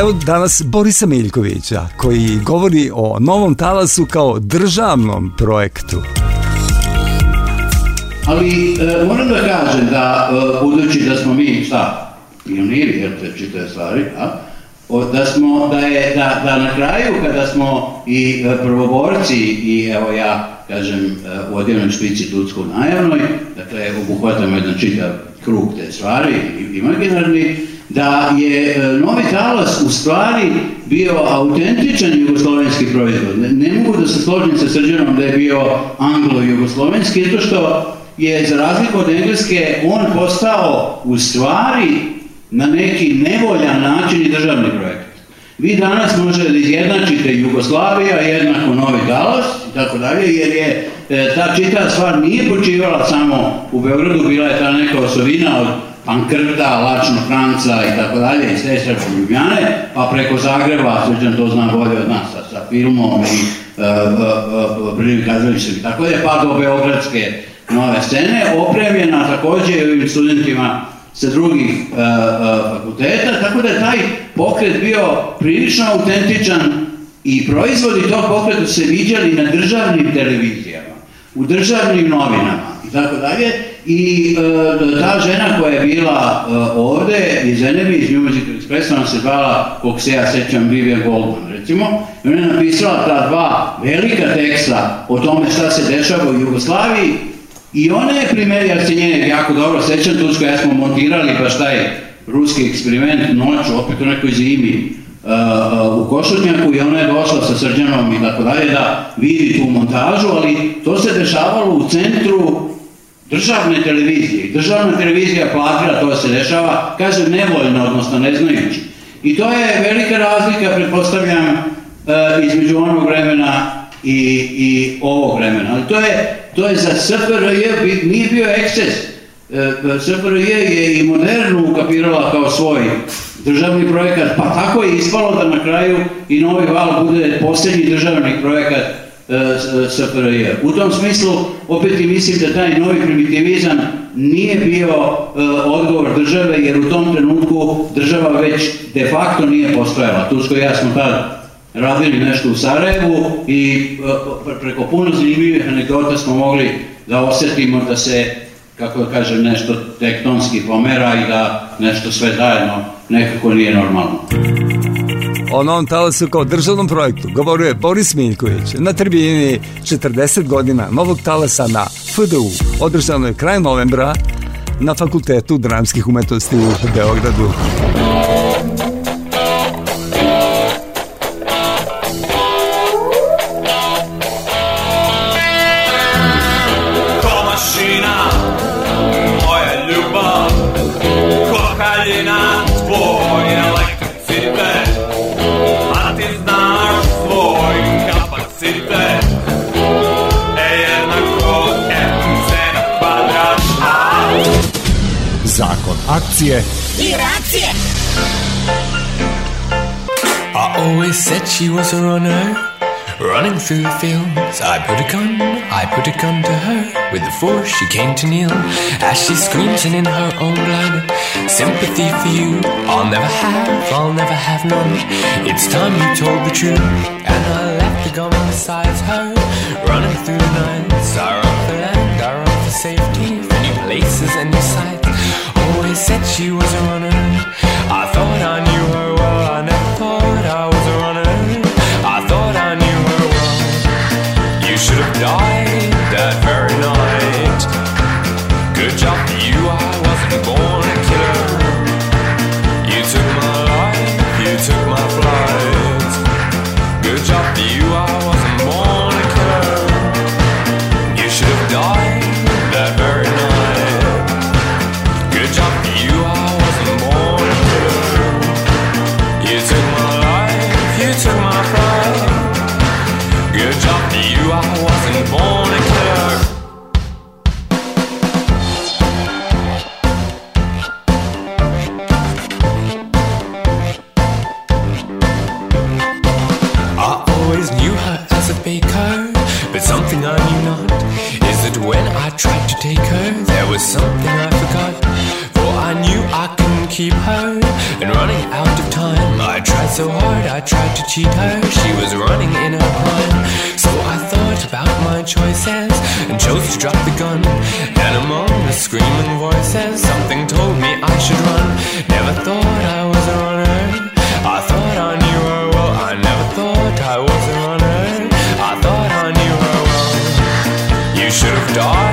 Evo danas Borisa Miljkovića koji govori o novom talasu kao državnom projektu. Ali e, moram da kažem da, e, budući da smo mi, šta, pioniri, jer te čitave stvari, a, o, da smo, da je, da, da na kraju kada smo i e, prvoborci i evo ja, kažem, e, u odjevnoj špici Tutsku najavnoj, dakle, obuhvatamo jedan čitav krug te da stvari, imaginarni, da je e, Novi Talas u stvari bio autentičan jugoslovenski proizvod. Ne, ne mogu da se složim sa Srđanom da je bio anglo-jugoslovenski, zato što je za razliku od Engleske on postao u stvari na neki nevoljan način i državni projekt. Vi danas možete da izjednačite Jugoslavija, jednako Novi Dalas i tako dalje, jer je e, ta čitava stvar nije počivala samo u Beogradu, bila je ta neka osovina od Pankrta, Lačno Franca i tako dalje, iz Sestra Ljubljane, pa preko Zagreba, sveđan to zna bolje od nas, sa, filmom i e, e, e prvim kazalištem i tako dalje, pa do Beogradske nove scene, opremljena takođe i studentima sa drugih e, e, fakulteta, tako da je taj pokret bio prilično autentičan i proizvodi tog pokretu se viđali na državnim televizijama, u državnim novinama i tako dalje. I e, ta žena koja je bila e, ovde iz Enemy, iz New Music Express, ona se zvala, koliko se ja sećam, Vivian Goldman, recimo, i ona je napisala ta dva velika teksta o tome šta se dešava u Jugoslaviji, I ona je primer, ja se nje jako dobro sećam, tu kada smo montirali baš taj ruski eksperiment noću, opet u nekoj zimi, uh, uh, u Košutnjaku i ona je došla sa Srđanom i tako dalje da vidi tu montažu, ali to se dešavalo u centru državne televizije. Državna televizija platila, to se dešava, kažem, nevoljno, odnosno ne znajući. I to je velika razlika, pretpostavljam, uh, između onog vremena i, i ovog vremena. Ali to je To je za SFRJ, nije bio eksces. E, SFRJ je i modernu ukapirala kao svoj državni projekat, pa tako je ispalo da na kraju i Novi Val bude posljednji državni projekat e, SFRJ. U tom smislu, opet i mislim da taj novi primitivizam nije bio e, odgovor države, jer u tom trenutku država već de facto nije postojala. Tursko i ja smo tad radili nešto u Sarajevu i e, preko puno zanimljivih anegdota smo mogli da osetimo da se, kako da kažem, nešto tektonski pomera i da nešto sve zajedno nekako nije normalno. O novom talasu kao državnom projektu govorio Boris Miljković na tribini 40 godina novog talasa na FDU, održanoj kraj novembra na Fakultetu dramskih umetnosti u Beogradu. I always said she was a runner. Running through the fields, I put a gun, I put a gun to her. With a force, she came to kneel as she screams and in her own blood. Sympathy for you, I'll never have, I'll never have none. It's time you told the truth, and I left the gun beside her. Running through the nights, I run for land, I run for safety, for new places and new sights said she was a runner was something I forgot. For I knew I couldn't keep her, and running out of time, I tried so hard, I tried to cheat her. She was running in her prime, so I thought about my choices and chose to drop the gun. And among the screaming voices, something told me I should run. Never thought I was a runner. I thought I knew her well. I never thought I was a runner. I thought I knew her well. You should have died.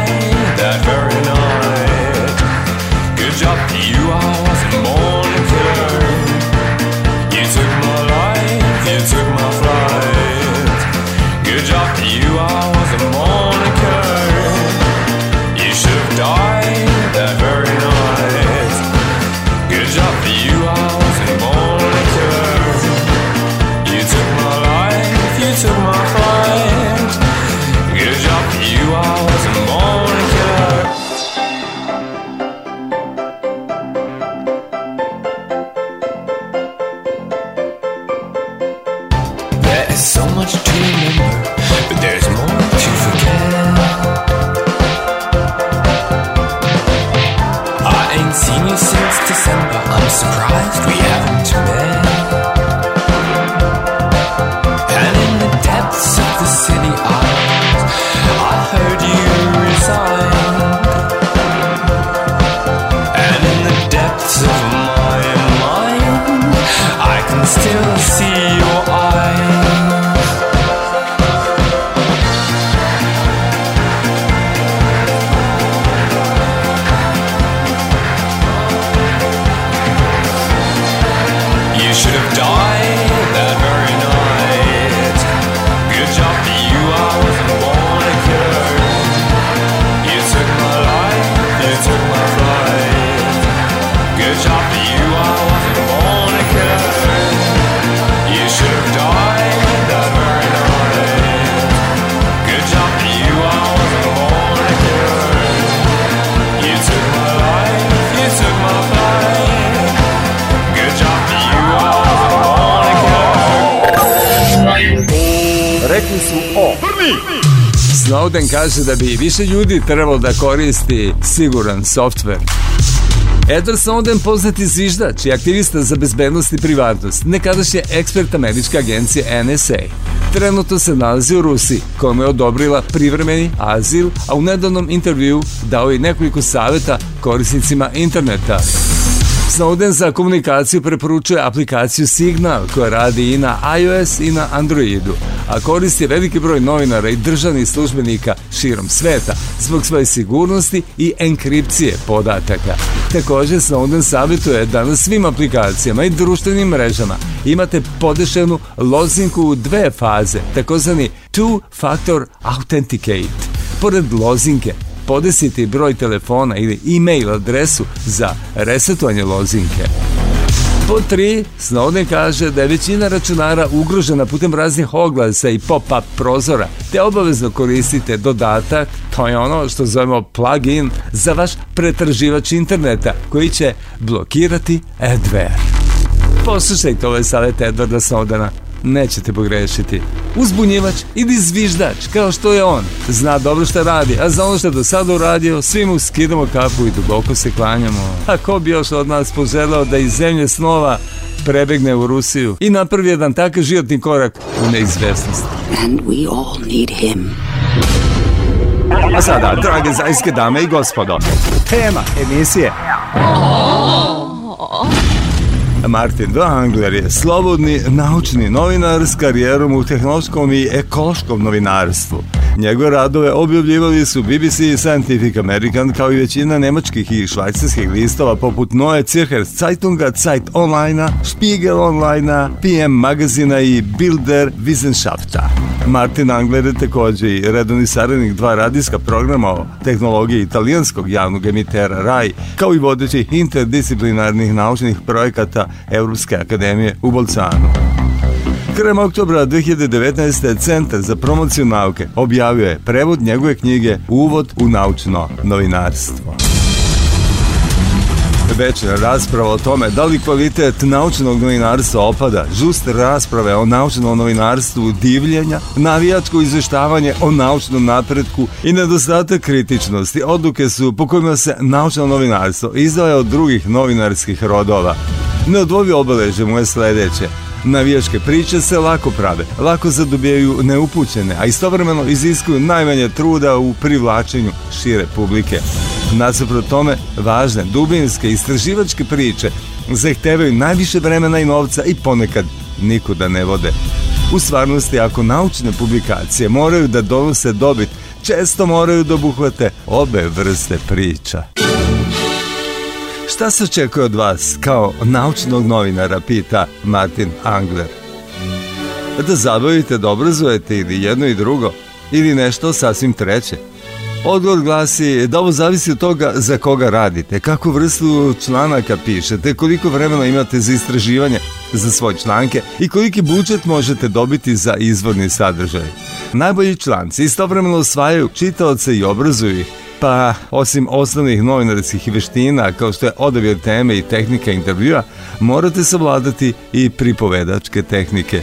putem kaže da bi više ljudi trebalo da koristi siguran softver. Edward Snowden poznati zviždač i aktivista za bezbednost i privatnost, nekadašnji ekspert američke agencije NSA. Trenutno se nalazi u Rusiji, kome je odobrila privremeni azil, a u nedavnom intervju dao je nekoliko saveta korisnicima interneta. Snowden za komunikaciju preporučuje aplikaciju Signal koja radi i na iOS i na Androidu a koristi veliki broj novinara i državnih službenika širom sveta zbog svoje sigurnosti i enkripcije podataka. Također Snowden savjetuje da na svim aplikacijama i društvenim mrežama imate podešenu lozinku u dve faze, takozvani two-factor authenticate. Pored lozinke, podesiti broj telefona ili e-mail adresu za resetovanje lozinke. Pod 3, Snowden kaže da je većina računara ugrožena putem raznih oglasa i pop-up prozora, te obavezno koristite dodatak, to je ono što zovemo plugin, za vaš pretraživač interneta, koji će blokirati adware. Poslušajte ove ovaj savete Edwarda Snowdena nećete pogrešiti. Uzbunjivač ili zviždač, kao što je on, zna dobro šta radi, a za ono što je do sada uradio, svi mu skidamo kapu i duboko se klanjamo. A ko bi još od nas poželao da iz zemlje snova prebegne u Rusiju i napravi jedan takav životni korak u neizvesnost. And we all need him. A sada, drage zajske dame i gospodo, tema emisije. Oh. Martin Dohangler je slobodni naučni novinar s karijerom u tehnološkom i ekološkom novinarstvu. Njegove radove objavljivali su BBC i Scientific American kao i većina nemačkih i švajcarskih listova poput Noe Cirher Zeitunga, Zeit Onlinea, Spiegel Onlinea, PM Magazina i Bilder Wissenschaft'a. Martin Angler je takođe i redovni saradnik dva radijska programa o tehnologiji italijanskog javnog emitera RAI, kao i vodećih interdisciplinarnih naučnih projekata Evropske akademije u Bolcanu. Krem oktobra 2019. Centar za promociju nauke objavio je prevod njegove knjige Uvod u naučno novinarstvo. Večera rasprava o tome da li kvalitet naučnog novinarstva opada, žuste rasprave o naučnom novinarstvu divljenja, navijačko izveštavanje o naučnom napretku i nedostatak kritičnosti odluke su po kojima se naučno novinarstvo izdaje od drugih novinarskih rodova. Neodvovi obeleže mu je sledeće. Navijačke priče se lako prave, lako zadobijaju neupućene, a istovremeno iziskuju najmanje truda u privlačenju šire publike. Nasuprot tome, važne, dubinske, istraživačke priče zahtevaju najviše vremena i novca i ponekad nikuda ne vode. U stvarnosti, ako naučne publikacije moraju da donose dobit, često moraju da obuhvate obe vrste priča. Šta se očekuje od vas kao naučnog novinara, pita Martin Angler. Da zabavite, da obrazujete ili jedno i drugo, ili nešto sasvim treće. Odgovor glasi da ovo zavisi od toga za koga radite, kakvu vrstu članaka pišete, koliko vremena imate za istraživanje za svoje članke i koliki budžet možete dobiti za izvorni sadržaj. Najbolji članci istovremeno osvajaju čitaoce i obrazuju ih, pa osim osnovnih novinarskih veština kao što je odabir teme i tehnika intervjua, morate savladati i pripovedačke tehnike.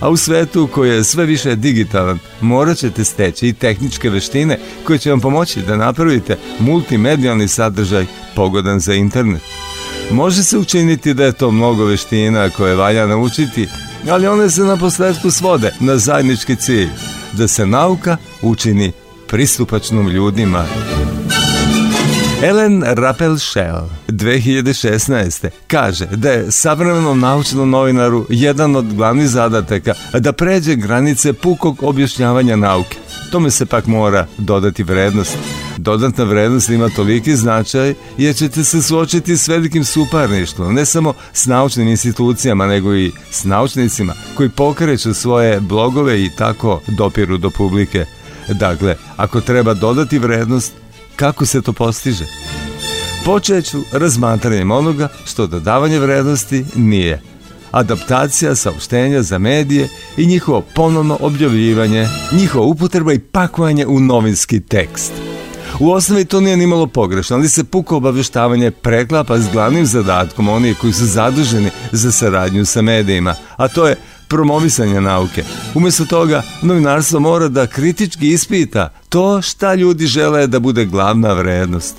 A u svetu koji je sve više digitalan, morat ćete steći i tehničke veštine koje će vam pomoći da napravite multimedijalni sadržaj pogodan za internet. Može se učiniti da je to mnogo veština koje valja naučiti, ali one se na posledku svode na zajednički cilj, da se nauka učini pristupačnim ljudima. Ellen Rappel Shell 2016. kaže da je savremenom naučnom novinaru jedan od glavnih zadataka da pređe granice pukog objašnjavanja nauke. Tome se pak mora dodati vrednost. Dodatna vrednost ima toliki značaj jer ćete se suočiti s velikim suparništvom, ne samo s naučnim institucijama, nego i s naučnicima koji pokreću svoje blogove i tako dopiru do publike. Dakle, ako treba dodati vrednost, kako se to postiže? Počeću razmatranjem onoga što dodavanje vrednosti nije. Adaptacija saopštenja za medije i njihovo ponovno objavljivanje, njihova upotreba i pakovanje u novinski tekst. U osnovi to nije nimalo pogrešno, ali se puko obavještavanje preklapa s glavnim zadatkom onih koji su zaduženi za saradnju sa medijima, a to je promovisanja nauke. Umesto toga, novinarstvo mora da kritički ispita to šta ljudi žele da bude glavna vrednost.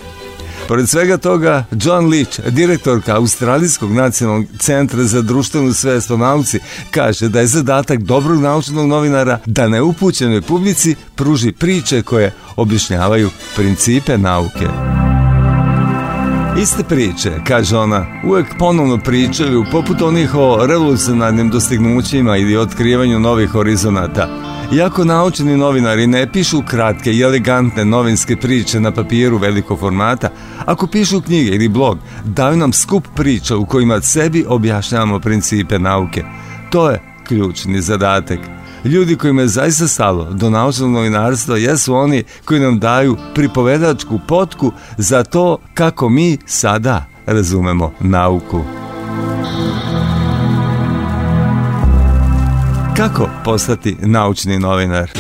Pored svega toga, John Leach, direktorka Australijskog nacionalnog centra za društvenu svest o nauci, kaže da je zadatak dobrog naučnog novinara da neupućenoj publici pruži priče koje objašnjavaju principe nauke. Iste priče, kaže ona, uvek ponovno pričaju poput onih o revolucionarnim dostignućima ili otkrivanju novih horizonata. Iako naučeni novinari ne pišu kratke i elegantne novinske priče na papiru velikog formata, ako pišu knjige ili blog, daju nam skup priča u kojima sebi objašnjavamo principe nauke. To je ključni zadatak. Ljudi kojima je zaista stalo do naučnog novinarstva jesu oni koji nam daju pripovedačku potku za to kako mi sada razumemo nauku. Kako postati naučni novinar?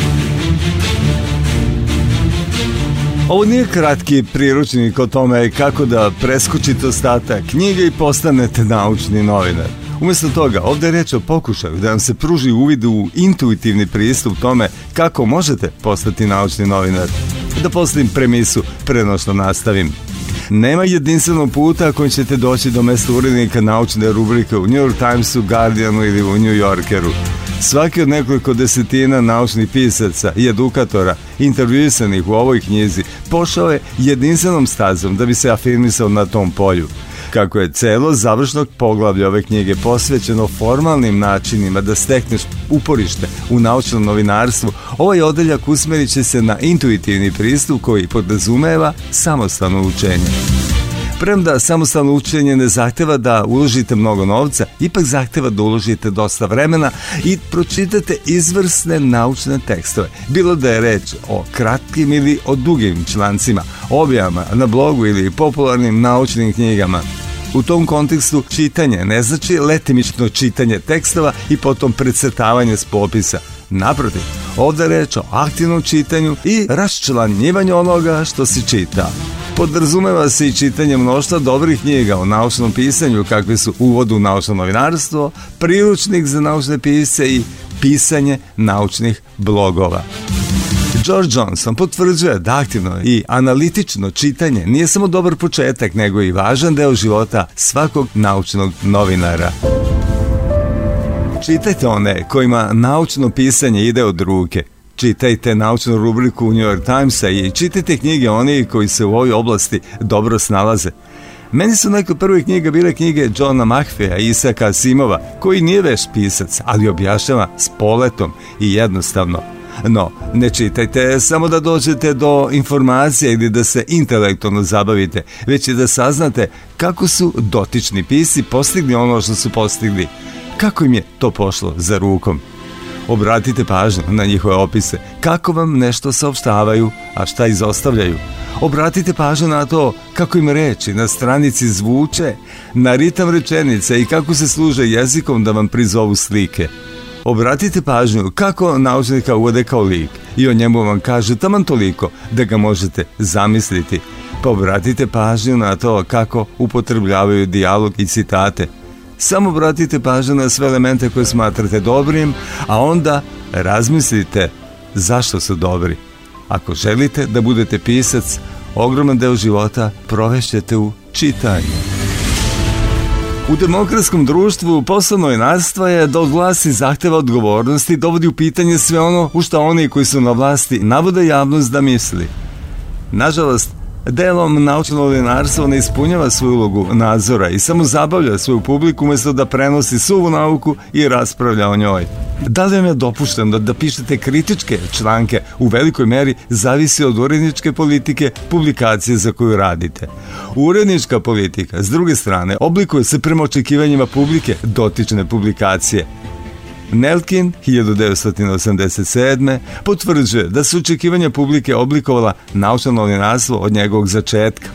Ovo nije kratki priručnik o tome kako da preskočite ostatak knjige i postanete naučni novinar. Umesto toga, ovde je reč o pokušaju da vam se pruži uvid u intuitivni pristup tome kako možete postati naučni novinar. Da postavim premisu preno što nastavim. Nema jedinstvenog puta kojim ćete doći do mesta urednika naučne rubrike u New York Timesu, Guardianu ili u New Yorkeru. Svaki od nekoliko desetina naučnih pisaca i edukatora intervjuisanih u ovoj knjizi pošao je jedinstvenom stazom da bi se afirmisao na tom polju kako je celo završnog poglavlja ove knjige posvećeno formalnim načinima da stekneš uporište u naučnom novinarstvu, ovaj odeljak usmerit će se na intuitivni pristup koji podrazumeva samostalno učenje. Premda samostalno učenje ne zahteva da uložite mnogo novca, ipak zahteva da uložite dosta vremena i pročitate izvrsne naučne tekstove. Bilo da je reč o kratkim ili o dugim člancima, objavama na blogu ili popularnim naučnim knjigama. U tom kontekstu čitanje ne znači letimično čitanje tekstova i potom precrtavanje s popisa. Naprotiv, ovde reč o aktivnom čitanju i raščlanjivanju onoga što se čita. Podrazumeva se i čitanje mnošta dobrih knjiga o naučnom pisanju, kakve su Uvod u naučno novinarstvo, priručnik za naučne pise i pisanje naučnih blogova. George Johnson potvrđuje da aktivno i analitično čitanje nije samo dobar početak, nego i važan deo života svakog naučnog novinara. Čitajte one kojima naučno pisanje ide od ruke čitajte naučnu rubriku New York Timesa i čitajte knjige oni koji se u ovoj oblasti dobro snalaze. Meni su neke prve knjige bile knjige Johna Mahfeja i Isaka Simova, koji nije veš pisac, ali objašnjava s poletom i jednostavno. No, ne čitajte samo da dođete do informacija ili da se intelektualno zabavite, već i da saznate kako su dotični pisi postigli ono što su postigli. Kako im je to pošlo za rukom? Obratite pažnju na njihove opise. Kako vam nešto saopštavaju, a šta izostavljaju. Obratite pažnju na to kako im reči na stranici zvuče, na ritam rečenice i kako se služe jezikom da vam prizovu slike. Obratite pažnju kako naučnika uvode kao lik i o njemu vam kažu taman toliko da ga možete zamisliti. Pa obratite pažnju na to kako upotrebljavaju dijalog i citate – Samo obratite pažnju na sve elemente koje smatrate dobrim, a onda razmislite zašto su dobri. Ako želite da budete pisac, ogroman deo života provešćete u čitanju. U demokratskom društvu poslovno jednarstva je da od vlasti zahteva odgovornosti dovodi u pitanje sve ono u što oni koji su na vlasti navode javnost da misli. Nažalost, delom naučno novinarstvo ne ispunjava svoju ulogu nadzora i samo zabavlja svoju publiku umesto da prenosi suvu nauku i raspravlja o njoj. Da li vam je dopušteno da pišete kritičke članke u velikoj meri zavisi od uredničke politike publikacije za koju radite. Urednička politika, s druge strane, oblikuje se prema očekivanjima publike dotične publikacije. Nelkin 1987. potvrđuje da su očekivanja publike oblikovala naučno novinarstvo od njegovog začetka.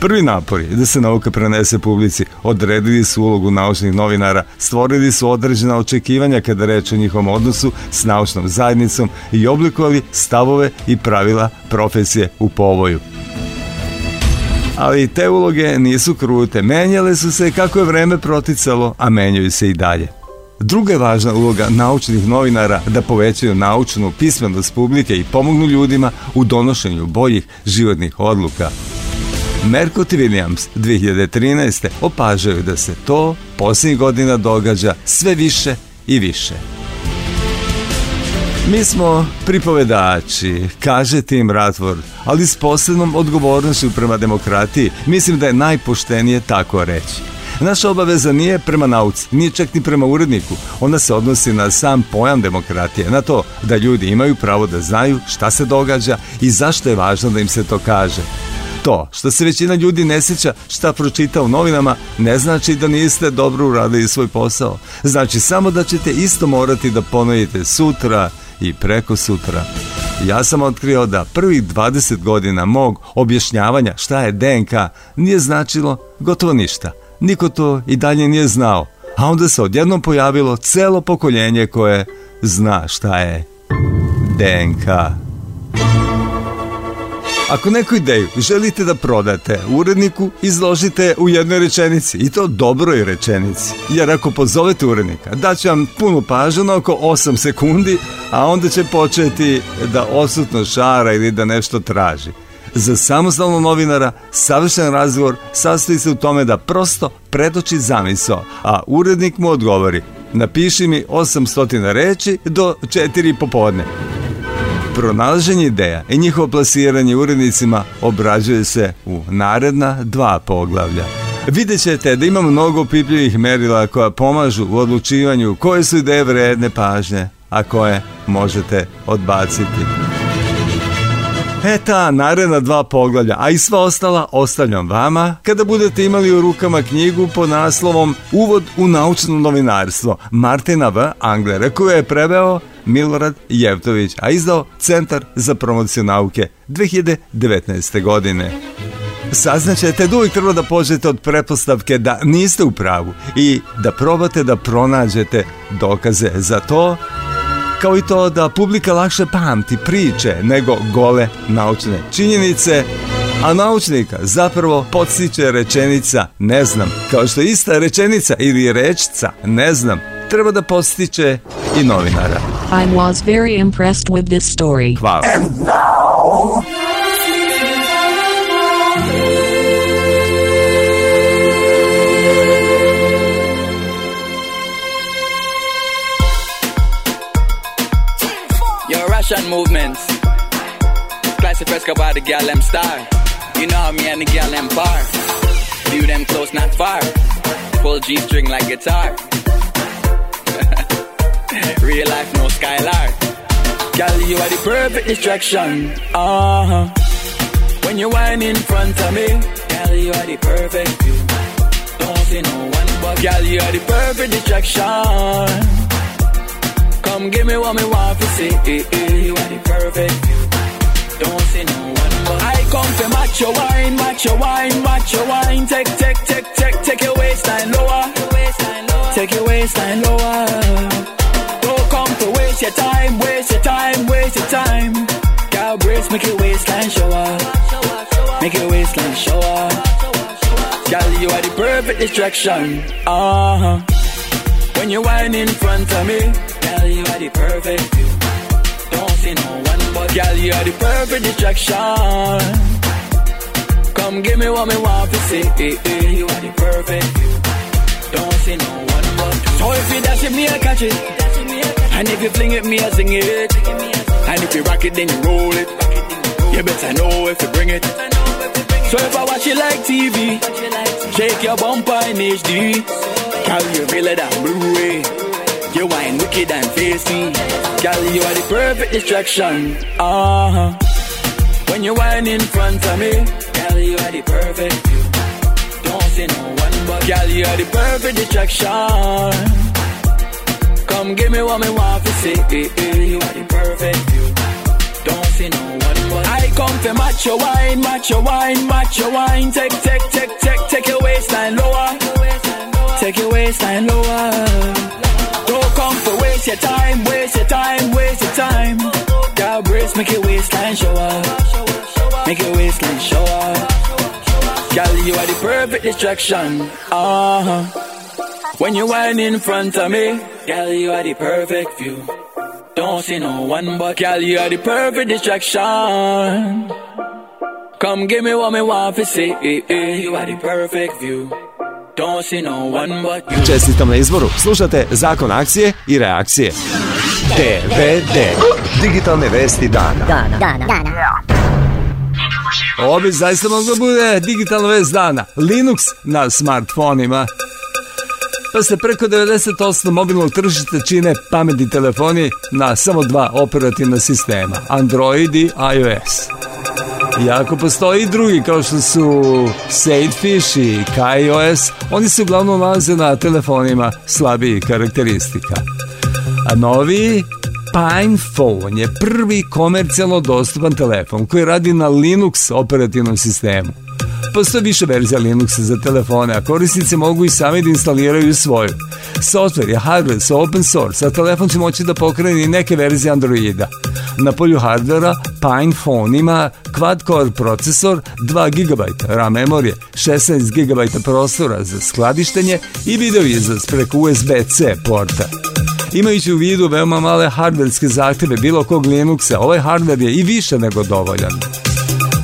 Prvi napori da se nauka prenese publici odredili su ulogu naučnih novinara, stvorili su određena očekivanja kada reč o njihovom odnosu s naučnom zajednicom i oblikovali stavove i pravila profesije u povoju. Ali te uloge nisu krute, menjale su se kako je vreme proticalo, a menjaju se i dalje. Druga važna uloga naučnih novinara da povećaju naučnu pismenost publike i pomognu ljudima u donošenju boljih životnih odluka. Merkut Williams 2013. opažaju da se to posljednjih godina događa sve više i više. Mi smo pripovedači, kaže Tim Ratvor, ali s posebnom odgovornošću prema demokratiji mislim da je najpoštenije tako reći. Naša obaveza nije prema nauci, nije čak ni prema uredniku. Ona se odnosi na sam pojam demokratije, na to da ljudi imaju pravo da znaju šta se događa i zašto je važno da im se to kaže. To što se većina ljudi ne seća šta pročita u novinama ne znači da niste dobro uradili svoj posao. Znači samo da ćete isto morati da ponovite sutra i preko sutra. Ja sam otkrio da prvih 20 godina mog objašnjavanja šta je DNK nije značilo gotovo ništa niko to i dalje nije znao, a onda se odjednom pojavilo celo pokoljenje koje zna šta je DNK. Ako neku ideju želite da prodate uredniku, izložite u jednoj rečenici i to dobroj rečenici. Jer ako pozovete urednika, daće vam punu pažnju na oko 8 sekundi, a onda će početi da osutno šara ili da nešto traži. Za samostalno novinara savršen razgovor sastoji se u tome da prosto predoči zamisao, a urednik mu odgovori Napiši mi 800 reči do 4 popodne. Pronalaženje ideja i njihovo plasiranje urednicima obrađuje se u naredna dva poglavlja. Vidjet ćete da ima mnogo pipljivih merila koja pomažu u odlučivanju koje su ideje vredne pažnje, a koje možete odbaciti. E ta naredna dva poglavlja, a i sva ostala ostavljam vama kada budete imali u rukama knjigu pod naslovom Uvod u naučno novinarstvo Martina V. Anglera koju je preveo Milorad Jevtović, a izdao Centar za promociju nauke 2019. godine. Saznaćete da uvijek treba da pođete od pretpostavke da niste u pravu i da probate da pronađete dokaze za to kao i to da publika lakše pamti priče nego gole naučne činjenice, a naučnika zapravo podsjeća rečenica ne znam, kao što ista rečenica ili rečica ne znam treba da postiče i novinara. I was very impressed with this story. Hvala. And now... Egyptian movements. Classy fresco by the gal them star. You know how me and the gal them bar. View them close, not far. Pull G string like guitar. Real life, no skylark. Gal, you are the perfect distraction. Uh huh. When you whine in front of me, gal, you are the perfect view. Don't see no one but gal, you are the perfect distraction. Come give me what me want to see. You are the perfect. Don't see no one. But I come to match your wine, match your wine, match your wine. Take, take, take, take, take your waistline lower. Take your waistline lower. Don't come to waste your time, waste your time, waste your time. Girl, brace, make your waistline show up. Make your waistline show up. Girl, you are the perfect distraction. Uh huh. When you whine in front of me. Girl, you are the perfect. view. Don't see no one, but girl, you are the perfect distraction. Come give me what me want to see. Eh, eh, you are the perfect. view. Don't see no one, but. you. So if you dash it, me I catch it. And if you fling it, me I sing it. And if you rock it, then you roll it. You better know if you bring it. So if I watch it like TV, shake your bumper in HD. Girl, you feel it that blue way. You wine wicked and face me, Girl, you are the perfect distraction. Uh huh. When you wine in front of me, girl, you are the perfect. Don't see no one but girl, you are the perfect distraction. Come give me what me want to see. Eh, eh, eh, you are the perfect. Don't see no one but I come for match your wine, match your wine, match your wine. Take, take, take, take, take your waistline lower. Take your waistline lower come for waste your time, waste your time, waste your time. Girl, brace, make your waistline show up. Make your waistline show up. Girl, you are the perfect distraction. Uh-huh. When you whine in front of me, girl, you are the perfect view. Don't see no one, but girl, you are the perfect distraction. Come give me what me want to see. You are the perfect view. Čestitam na izboru. Slušate Zakon akcije i reakcije. DVD. Digitalne vesti dana. Dana. Dana. dana. Ovo bi zaista moglo bude digitalna vest dana. Linux na smartfonima. Pa se preko 98 mobilnog tržišta čine pametni telefoni na samo dva operativna sistema. Android i iOS. Iako postoji i drugi kao što su Sadefish i KaiOS, oni se uglavnom nalaze na telefonima slabijih karakteristika. A novi PinePhone je prvi komercijalno dostupan telefon koji radi na Linux operativnom sistemu. Pa sve više verzija Linuxa za telefone, a korisnici mogu i sami da instaliraju svoju. Software je hardware sa open source, a telefon će moći da pokrene i neke verzije Androida. Na polju hardvera PinePhone ima quad-core procesor, 2 GB RAM memorije, 16 GB prostora za skladištenje i video izlaz preko USB-C porta. Imajući u vidu veoma male hardverske zahtjeve bilo kog Linuxa, ovaj hardver je i više nego dovoljan.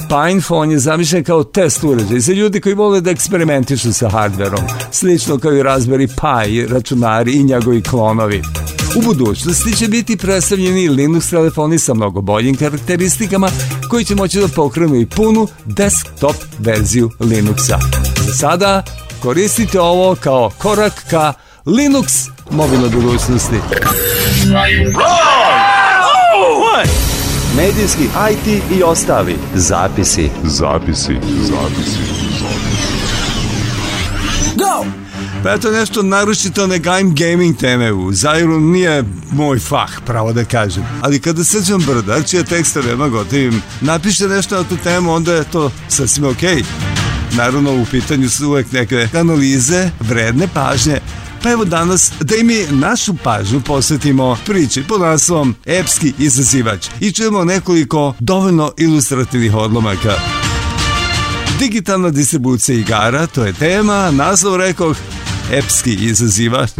PinePhone je zamišljen kao test uređaj za ljudi koji vole da eksperimentišu sa hardverom, slično kao i Raspberry Pi, računari i njegovi klonovi. U budućnosti će biti predstavljeni Linux telefoni sa mnogo boljim karakteristikama koji će moći da pokrenu i punu desktop verziju Linuxa. Za sada koristite ovo kao korak ka Linux mobilnoj budućnosti. Wrong! Oh, what? medijski, IT i ostali. Zapisi. Zapisi. Zapisi. Zapisi. Go! Pa eto nešto naročito ne gajim gaming teme u Zairu nije moj fah, pravo da kažem. Ali kada srđan Brdar, čije teksta veoma gotivim, napiše nešto na tu temu, onda je to sasvim okej. Okay. Naravno, u pitanju su uvek neke analize, vredne pažnje, Pa evo danas da im mi našu pažnju posvetimo priči pod naslovom Epski izazivač i čujemo nekoliko dovoljno ilustrativnih odlomaka. Digitalna distribucija igara, to je tema, naslov rekoh, Epski izazivač.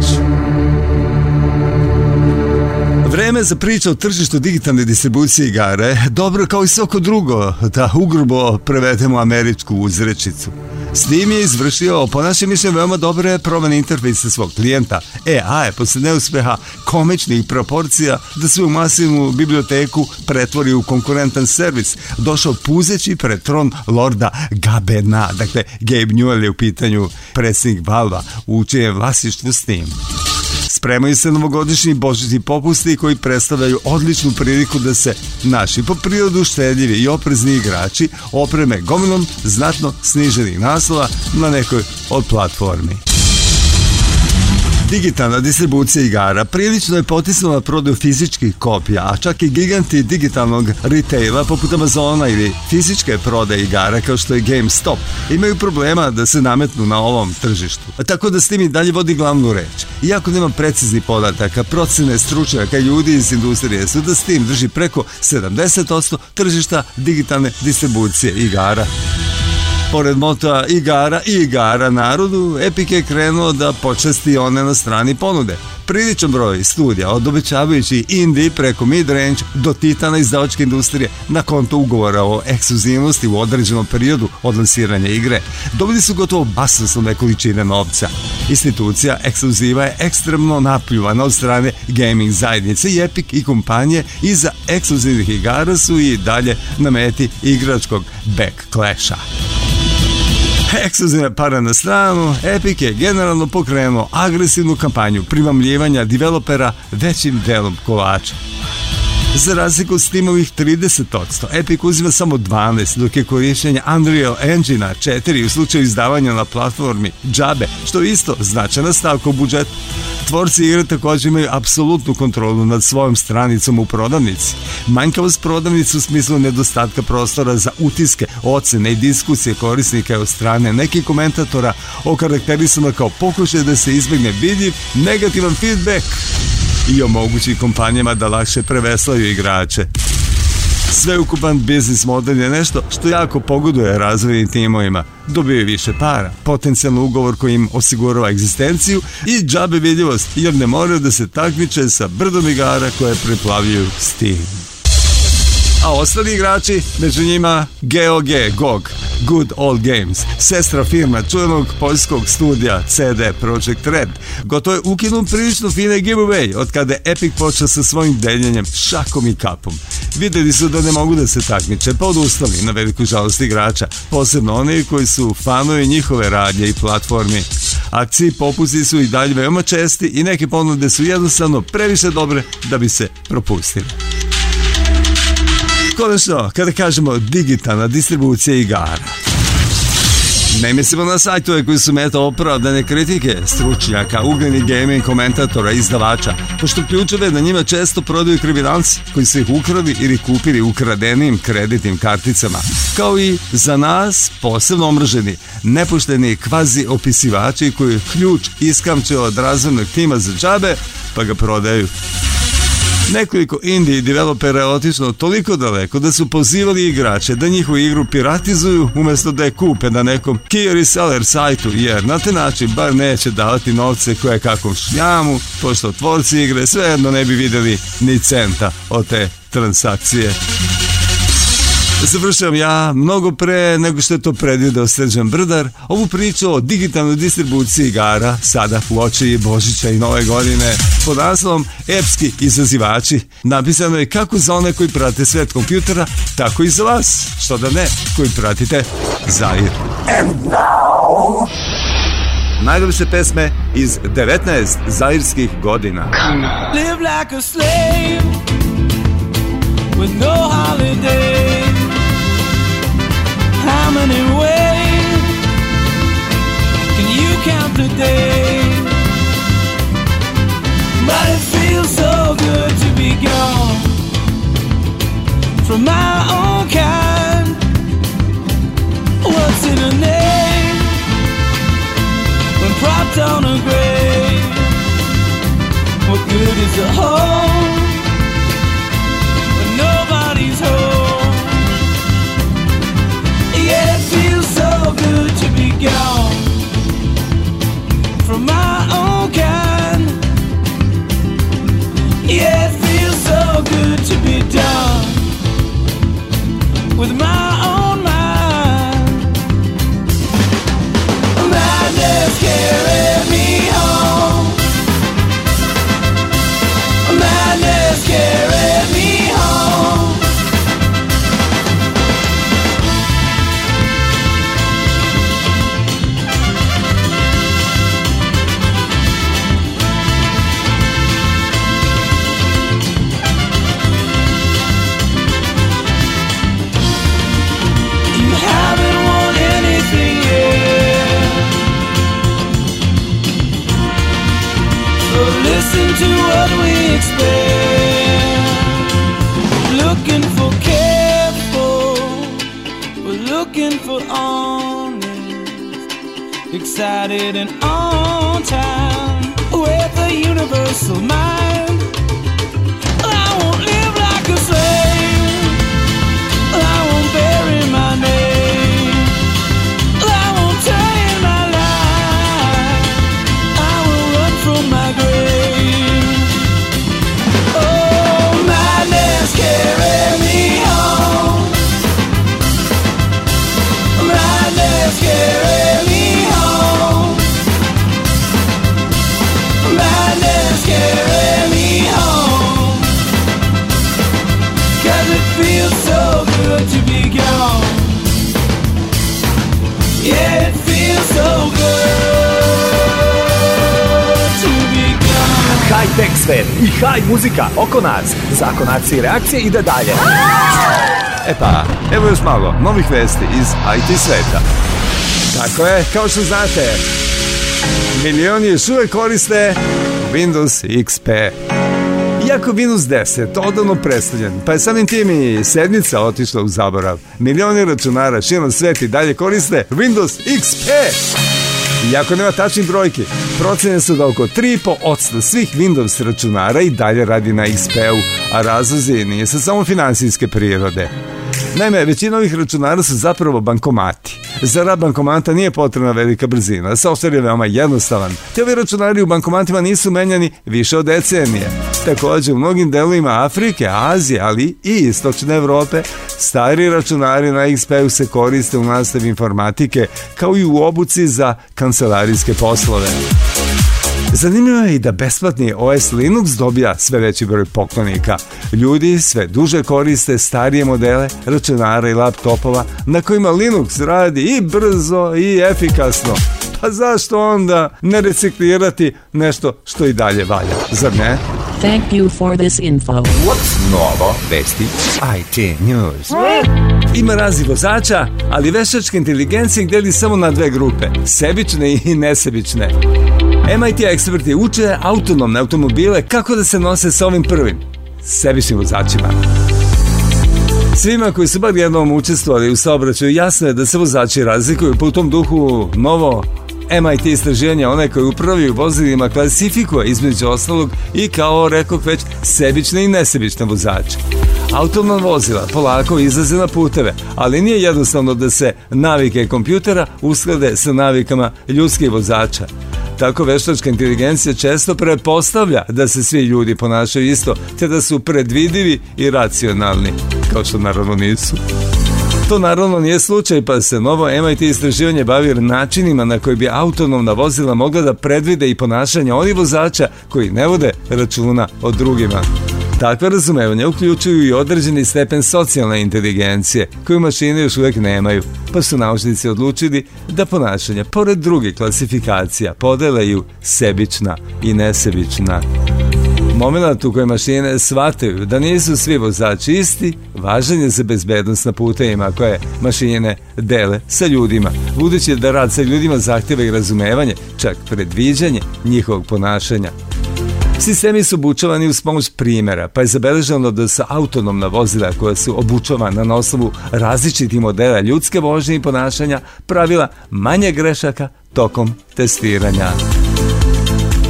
Vreme za priču o tržištu digitalne distribucije igare, dobro kao i svako drugo, da ugrubo prevedemo američku uzrečicu. S njim je izvršio, po našem mislim, veoma dobre promene interfejsa svog klijenta. E, a je, posle neuspeha komičnih proporcija da se u masivnu biblioteku pretvori u konkurentan servis, došao puzeći pred tron Lorda Gabena. Dakle, Gabe Newell je u pitanju predsjednik Valva, u čije vlasništvu s njim. Spremaju se novogodišnji božićni popusti koji predstavljaju odličnu priliku da se naši po prirodu štedljivi i oprezni igrači opreme gomilom znatno sniženih naslova na nekoj od platformi. Digitalna distribucija igara prilično je potisnula prodaju fizičkih kopija, a čak i giganti digitalnog retaila poput Amazona ili fizičke prodaje igara kao što je GameStop imaju problema da se nametnu na ovom tržištu. Tako da s tim i dalje vodi glavnu reč. Iako nema precizni podataka, procene stručnjaka ljudi iz industrije su da s tim drži preko 70% tržišta digitalne distribucije igara pored mota igara i igara narodu, Epic je krenuo da počasti one na strani ponude priličan broj studija, od obećavajući Indie preko midrange do titana izdavačke industrije na konto ugovora o ekskluzivnosti u određenom periodu od lansiranja igre, dobili su gotovo basnoslovne količine novca. Institucija ekskluziva je ekstremno napljuvana od strane gaming zajednice i Epic i kompanije i za ekskluzivnih igara su i dalje na meti igračkog backlasha. Ekskluzivne pare na stranu, Epic je generalno pokrenuo agresivnu kampanju primamljivanja developera većim delom kolača za razliku s timovih 30%. Epic uzima samo 12, dok je korišćenje Unreal Engine-a 4 u slučaju izdavanja na platformi džabe, što isto značajna stavka u budžetu. Tvorci igre također imaju apsolutnu kontrolu nad svojom stranicom u prodavnici. Manjkavost prodavnice u smislu nedostatka prostora za utiske, ocene i diskusije korisnika je od strane nekih komentatora okarakterisano kao pokušaj da se izbegne vidljiv negativan feedback i omogući kompanijama da lakše preveslaju igrače. Sveukupan biznis model je nešto što jako pogoduje razvojnim timovima. Dobiju više para, potencijalno ugovor koji im osigurava egzistenciju i džabe vidljivost jer ne moraju da se takmiče sa brdom igara koje preplavljuju stigom a ostali igrači, među njima GOG, GOG, Good Old Games, sestra firma čuvenog poljskog studija CD Project Red. Gotovo je ukinu prilično fine giveaway od kada Epic počeo sa svojim deljenjem šakom i kapom. Vidjeli su da ne mogu da se takmiče, pa odustali na veliku žalost igrača, posebno oni koji su fanovi njihove radnje i platformi. Akciji popusti su i dalje veoma česti i neke ponude su jednostavno previše dobre da bi se propustile. Konačno, kada kažemo digitalna distribucija igara, ne mislimo na sajtove koji su meta opravdane kritike, stručnjaka, ugljeni gaming komentatora, izdavača, pošto ključeve na njima često prodaju kriminalci koji su ih ukrali ili kupili ukradenim kreditnim karticama, kao i za nas posebno omrženi, nepušteni kvazi opisivači koji ključ iskamče od razvojnog tima za džabe pa ga prodaju. Nekoliko indie developera je otišlo toliko daleko da su pozivali igrače da njihovu igru piratizuju umesto da je kupe na nekom key reseller sajtu jer na te način bar neće davati novce koje kakvom šljamu pošto tvorci igre svejedno ne bi videli ni centa od te transakcije. Završavam ja mnogo pre nego što je to predvideo Srđan Brdar. Ovu priču o digitalnoj distribuciji igara sada u oči Božića i Nove godine pod naslovom Epski izazivači. Napisano je kako za one koji prate svet kompjutera, tako i za vas, što da ne, koji pratite Zair. Najljubše pesme iz 19 zairskih godina. Live like a slave With no holiday count the days. But it feels so good to be gone from my own kind. What's in a name when propped on a grave? What good is a home when nobody's home? Yeah, it feels so good to be gone from my own kind. Yeah, it feels so good to be done with my own. what we expect. Looking for careful, we're looking for honest, excited and on time with a universal mind. I won't live like a slave. tek svet i haj muzika oko nas. Zakonaci i reakcije ide dalje. E pa, evo još malo novih vesti iz IT sveta. Tako je, kao što znate, milioni još uvijek koriste Windows XP. Iako Windows 10 odavno predstavljen, pa je samim tim i sedmica otišla u zaborav. Milioni računara širom sveti dalje koriste Windows XP. Iako nema tačnih brojki, procene su da oko 3,5% svih Windows računara i dalje radi na XP-u, a razlozi nije se samo finansijske prirode. Naime, većina ovih računara su zapravo bankomati. Za rad bankomata nije potrebna velika brzina. Software je veoma jednostavan. Tevi računari u bankomatima nisu menjani više od decenije. Takođe, u mnogim delovima Afrike, Azije, ali i Istočne Evrope, stari računari na XP-u se koriste u nastavi informatike, kao i u obuci za kancelarijske poslove. Zanimljivo je i da besplatni OS Linux dobija sve veći broj poklonika. Ljudi sve duže koriste starije modele, računara i laptopova na kojima Linux radi i brzo i efikasno. Pa zašto onda ne reciklirati nešto što i dalje valja, zar ne? Thank you for this info. What's novo vesti? IT News. Ima razi vozača, ali veštačka inteligencija ih deli samo na dve grupe, sebične i nesebične. MIT eksperti uče autonomne automobile kako da se nose sa ovim prvim, sebičnim vozačima. Svima koji su bar jednom učestvovali u saobraćaju jasno je da se vozači razlikuju, po tom duhu novo MIT istraživanje one koje upravljaju vozilima klasifikuje između ostalog i kao rekoh već sebične i nesebične vozače. Autonomna vozila polako izlaze na puteve, ali nije jednostavno da se navike kompjutera usklade sa navikama ljudskih vozača. Tako veštačka inteligencija često prepostavlja da se svi ljudi ponašaju isto, te da su predvidivi i racionalni, kao što naravno nisu. To naravno nije slučaj, pa se novo MIT istraživanje bavi načinima na koji bi autonomna vozila mogla da predvide i ponašanje onih vozača koji ne vode računa o drugima. Takve razumevanje uključuju i određeni stepen socijalne inteligencije, koju mašine još uvek nemaju, pa su naučnici odlučili da ponašanja, pored druge klasifikacija, podelaju sebična i nesebična. Moment u kojem mašine shvataju da nisu svi vozači isti, važan je za bezbednost na putevima koje mašine dele sa ljudima, budući da rad sa ljudima zahteva i razumevanje, čak predviđanje njihovog ponašanja. Sistemi su obučavani uz pomoć primjera, pa je zabeleženo da su autonomna vozila koja su obučavana na osnovu različitih modela ljudske vožnje i ponašanja pravila manje grešaka tokom testiranja.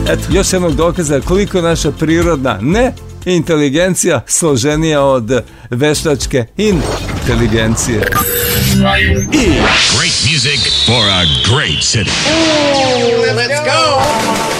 Eto, još jednog dokaza koliko naša prirodna ne inteligencija složenija od veštačke inteligencije. I great music for a great city. Ooh, let's go!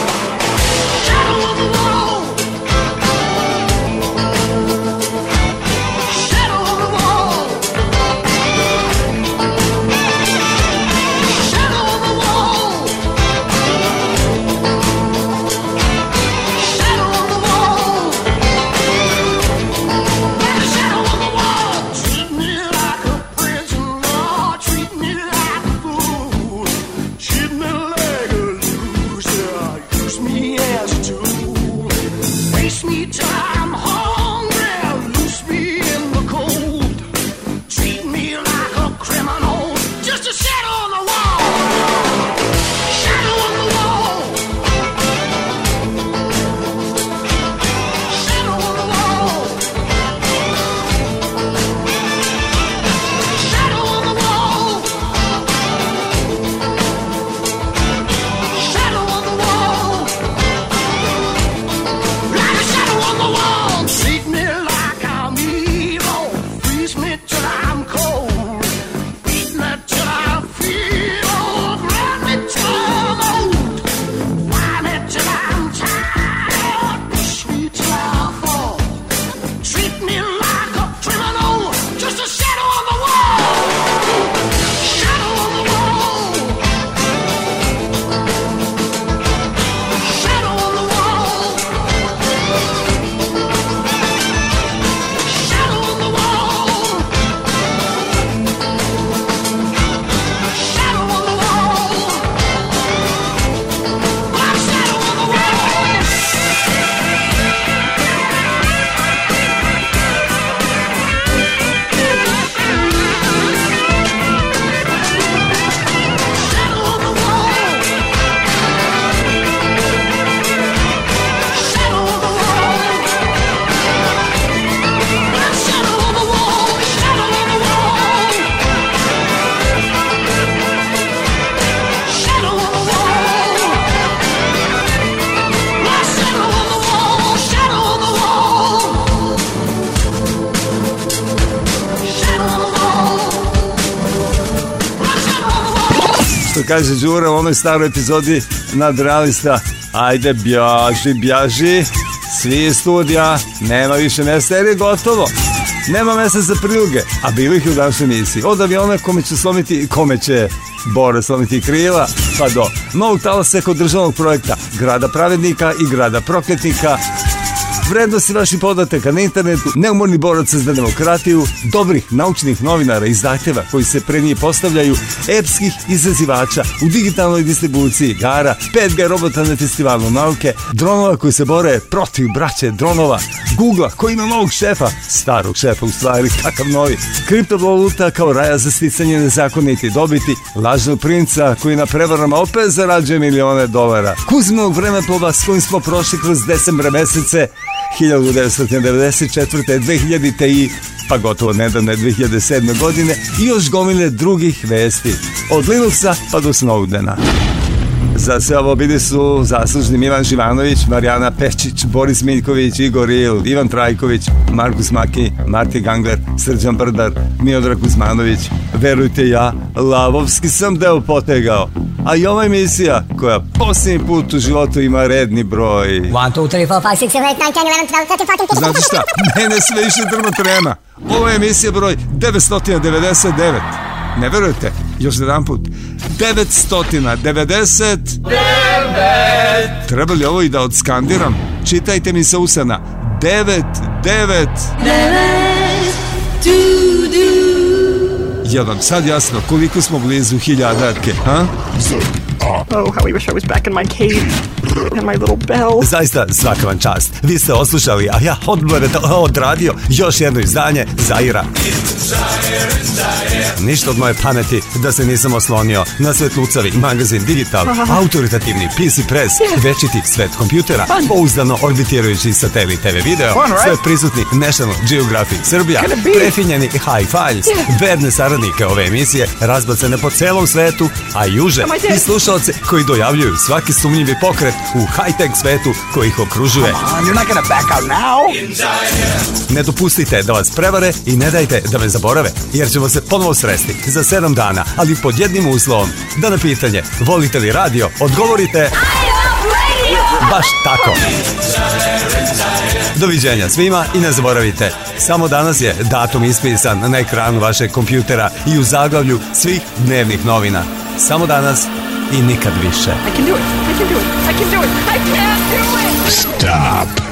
kaže Đura u onoj staroj epizodi nadrealista ajde bjaži, bjaži svi studija nema više mesta jer je gotovo nema mesta za priluge, a bilo ih u današnjoj emisiji. Od aviona kome će slomiti, kome će Bore slomiti krila, pa do novog talasa kod državnog projekta Grada Pravednika i Grada Prokletnika, vrednosti vaših podataka na internetu, neumorni borac za demokratiju, dobrih naučnih novinara i zahteva koji se pre nje postavljaju, epskih izazivača u digitalnoj distribuciji gara, 5G robota na festivalu nauke, dronova koji se bore protiv braće dronova, Google-a koji ima novog šefa, starog šefa u stvari, kakav novi, kriptovaluta kao raja za sticanje nezakoniti dobiti, lažnog princa koji na prevarama opet zarađuje milione dolara, kuzmog vremena s kojim smo prošli kroz decembre mesece, 1994. 2000. i pa gotovo nedavne 2007. godine i još gomile drugih vesti od Linuxa pa do Snowdena. Za sve ovo bili su zaslužni Milan Živanović, Marijana Pečić, Boris Miljković, Igor Il, Ivan Trajković, Markus Maki, Martin Gangler, Srđan Brdar, Miodrag Kuzmanović. Verujte ja, lavovski sam deo potegao. A i ova emisija, koja posljednji put u životu ima redni broj. 1, 2, 3, 4, 5, 6, 7, 8, 9, 10, 11, 12, 13, 14, 15, 16, 17, 18, 19, 20, 21, 22, 23, 24, 25, 26, Ne verujete? Još jedan put. 990 9 Treba li ovo i da odskandiram? Čitajte mi sa usana. 9 9 9 2 Je vam sad jasno koliko smo blizu hiljadarke, ha? Oh, how I wish I was back in my cave and my little bell. Zaista, svaka vam čast. Vi ste oslušali, a ja odradio još jedno izdanje Zaira. Ništa od moje pameti da se nisam oslonio na Svetlucavi, magazin Digital, Aha. autoritativni PC Press, yeah. večiti svet kompjutera, pouzdano orbitirajući satelit TV video, Fun, right? sve prisutni National Geographic Srbija, prefinjeni High Files, yeah. verne urednika ove emisije razbacane po celom svetu, a juže uže i slušalce koji dojavljuju svaki sumnjivi pokret u high-tech svetu koji ih okružuje. Ne dopustite da vas prevare i ne dajte da me zaborave, jer ćemo se ponovo sresti za 7 dana, ali pod jednim uslovom. Da na pitanje, volite li radio, odgovorite... Baš tako. Doviđenja svima i ne zaboravite, samo danas je datum ispisan na ekranu vašeg kompjutera i u zaglavlju svih dnevnih novina. Samo danas i nikad više. I can do it. I can do it. I can do it. I can do it. Stop.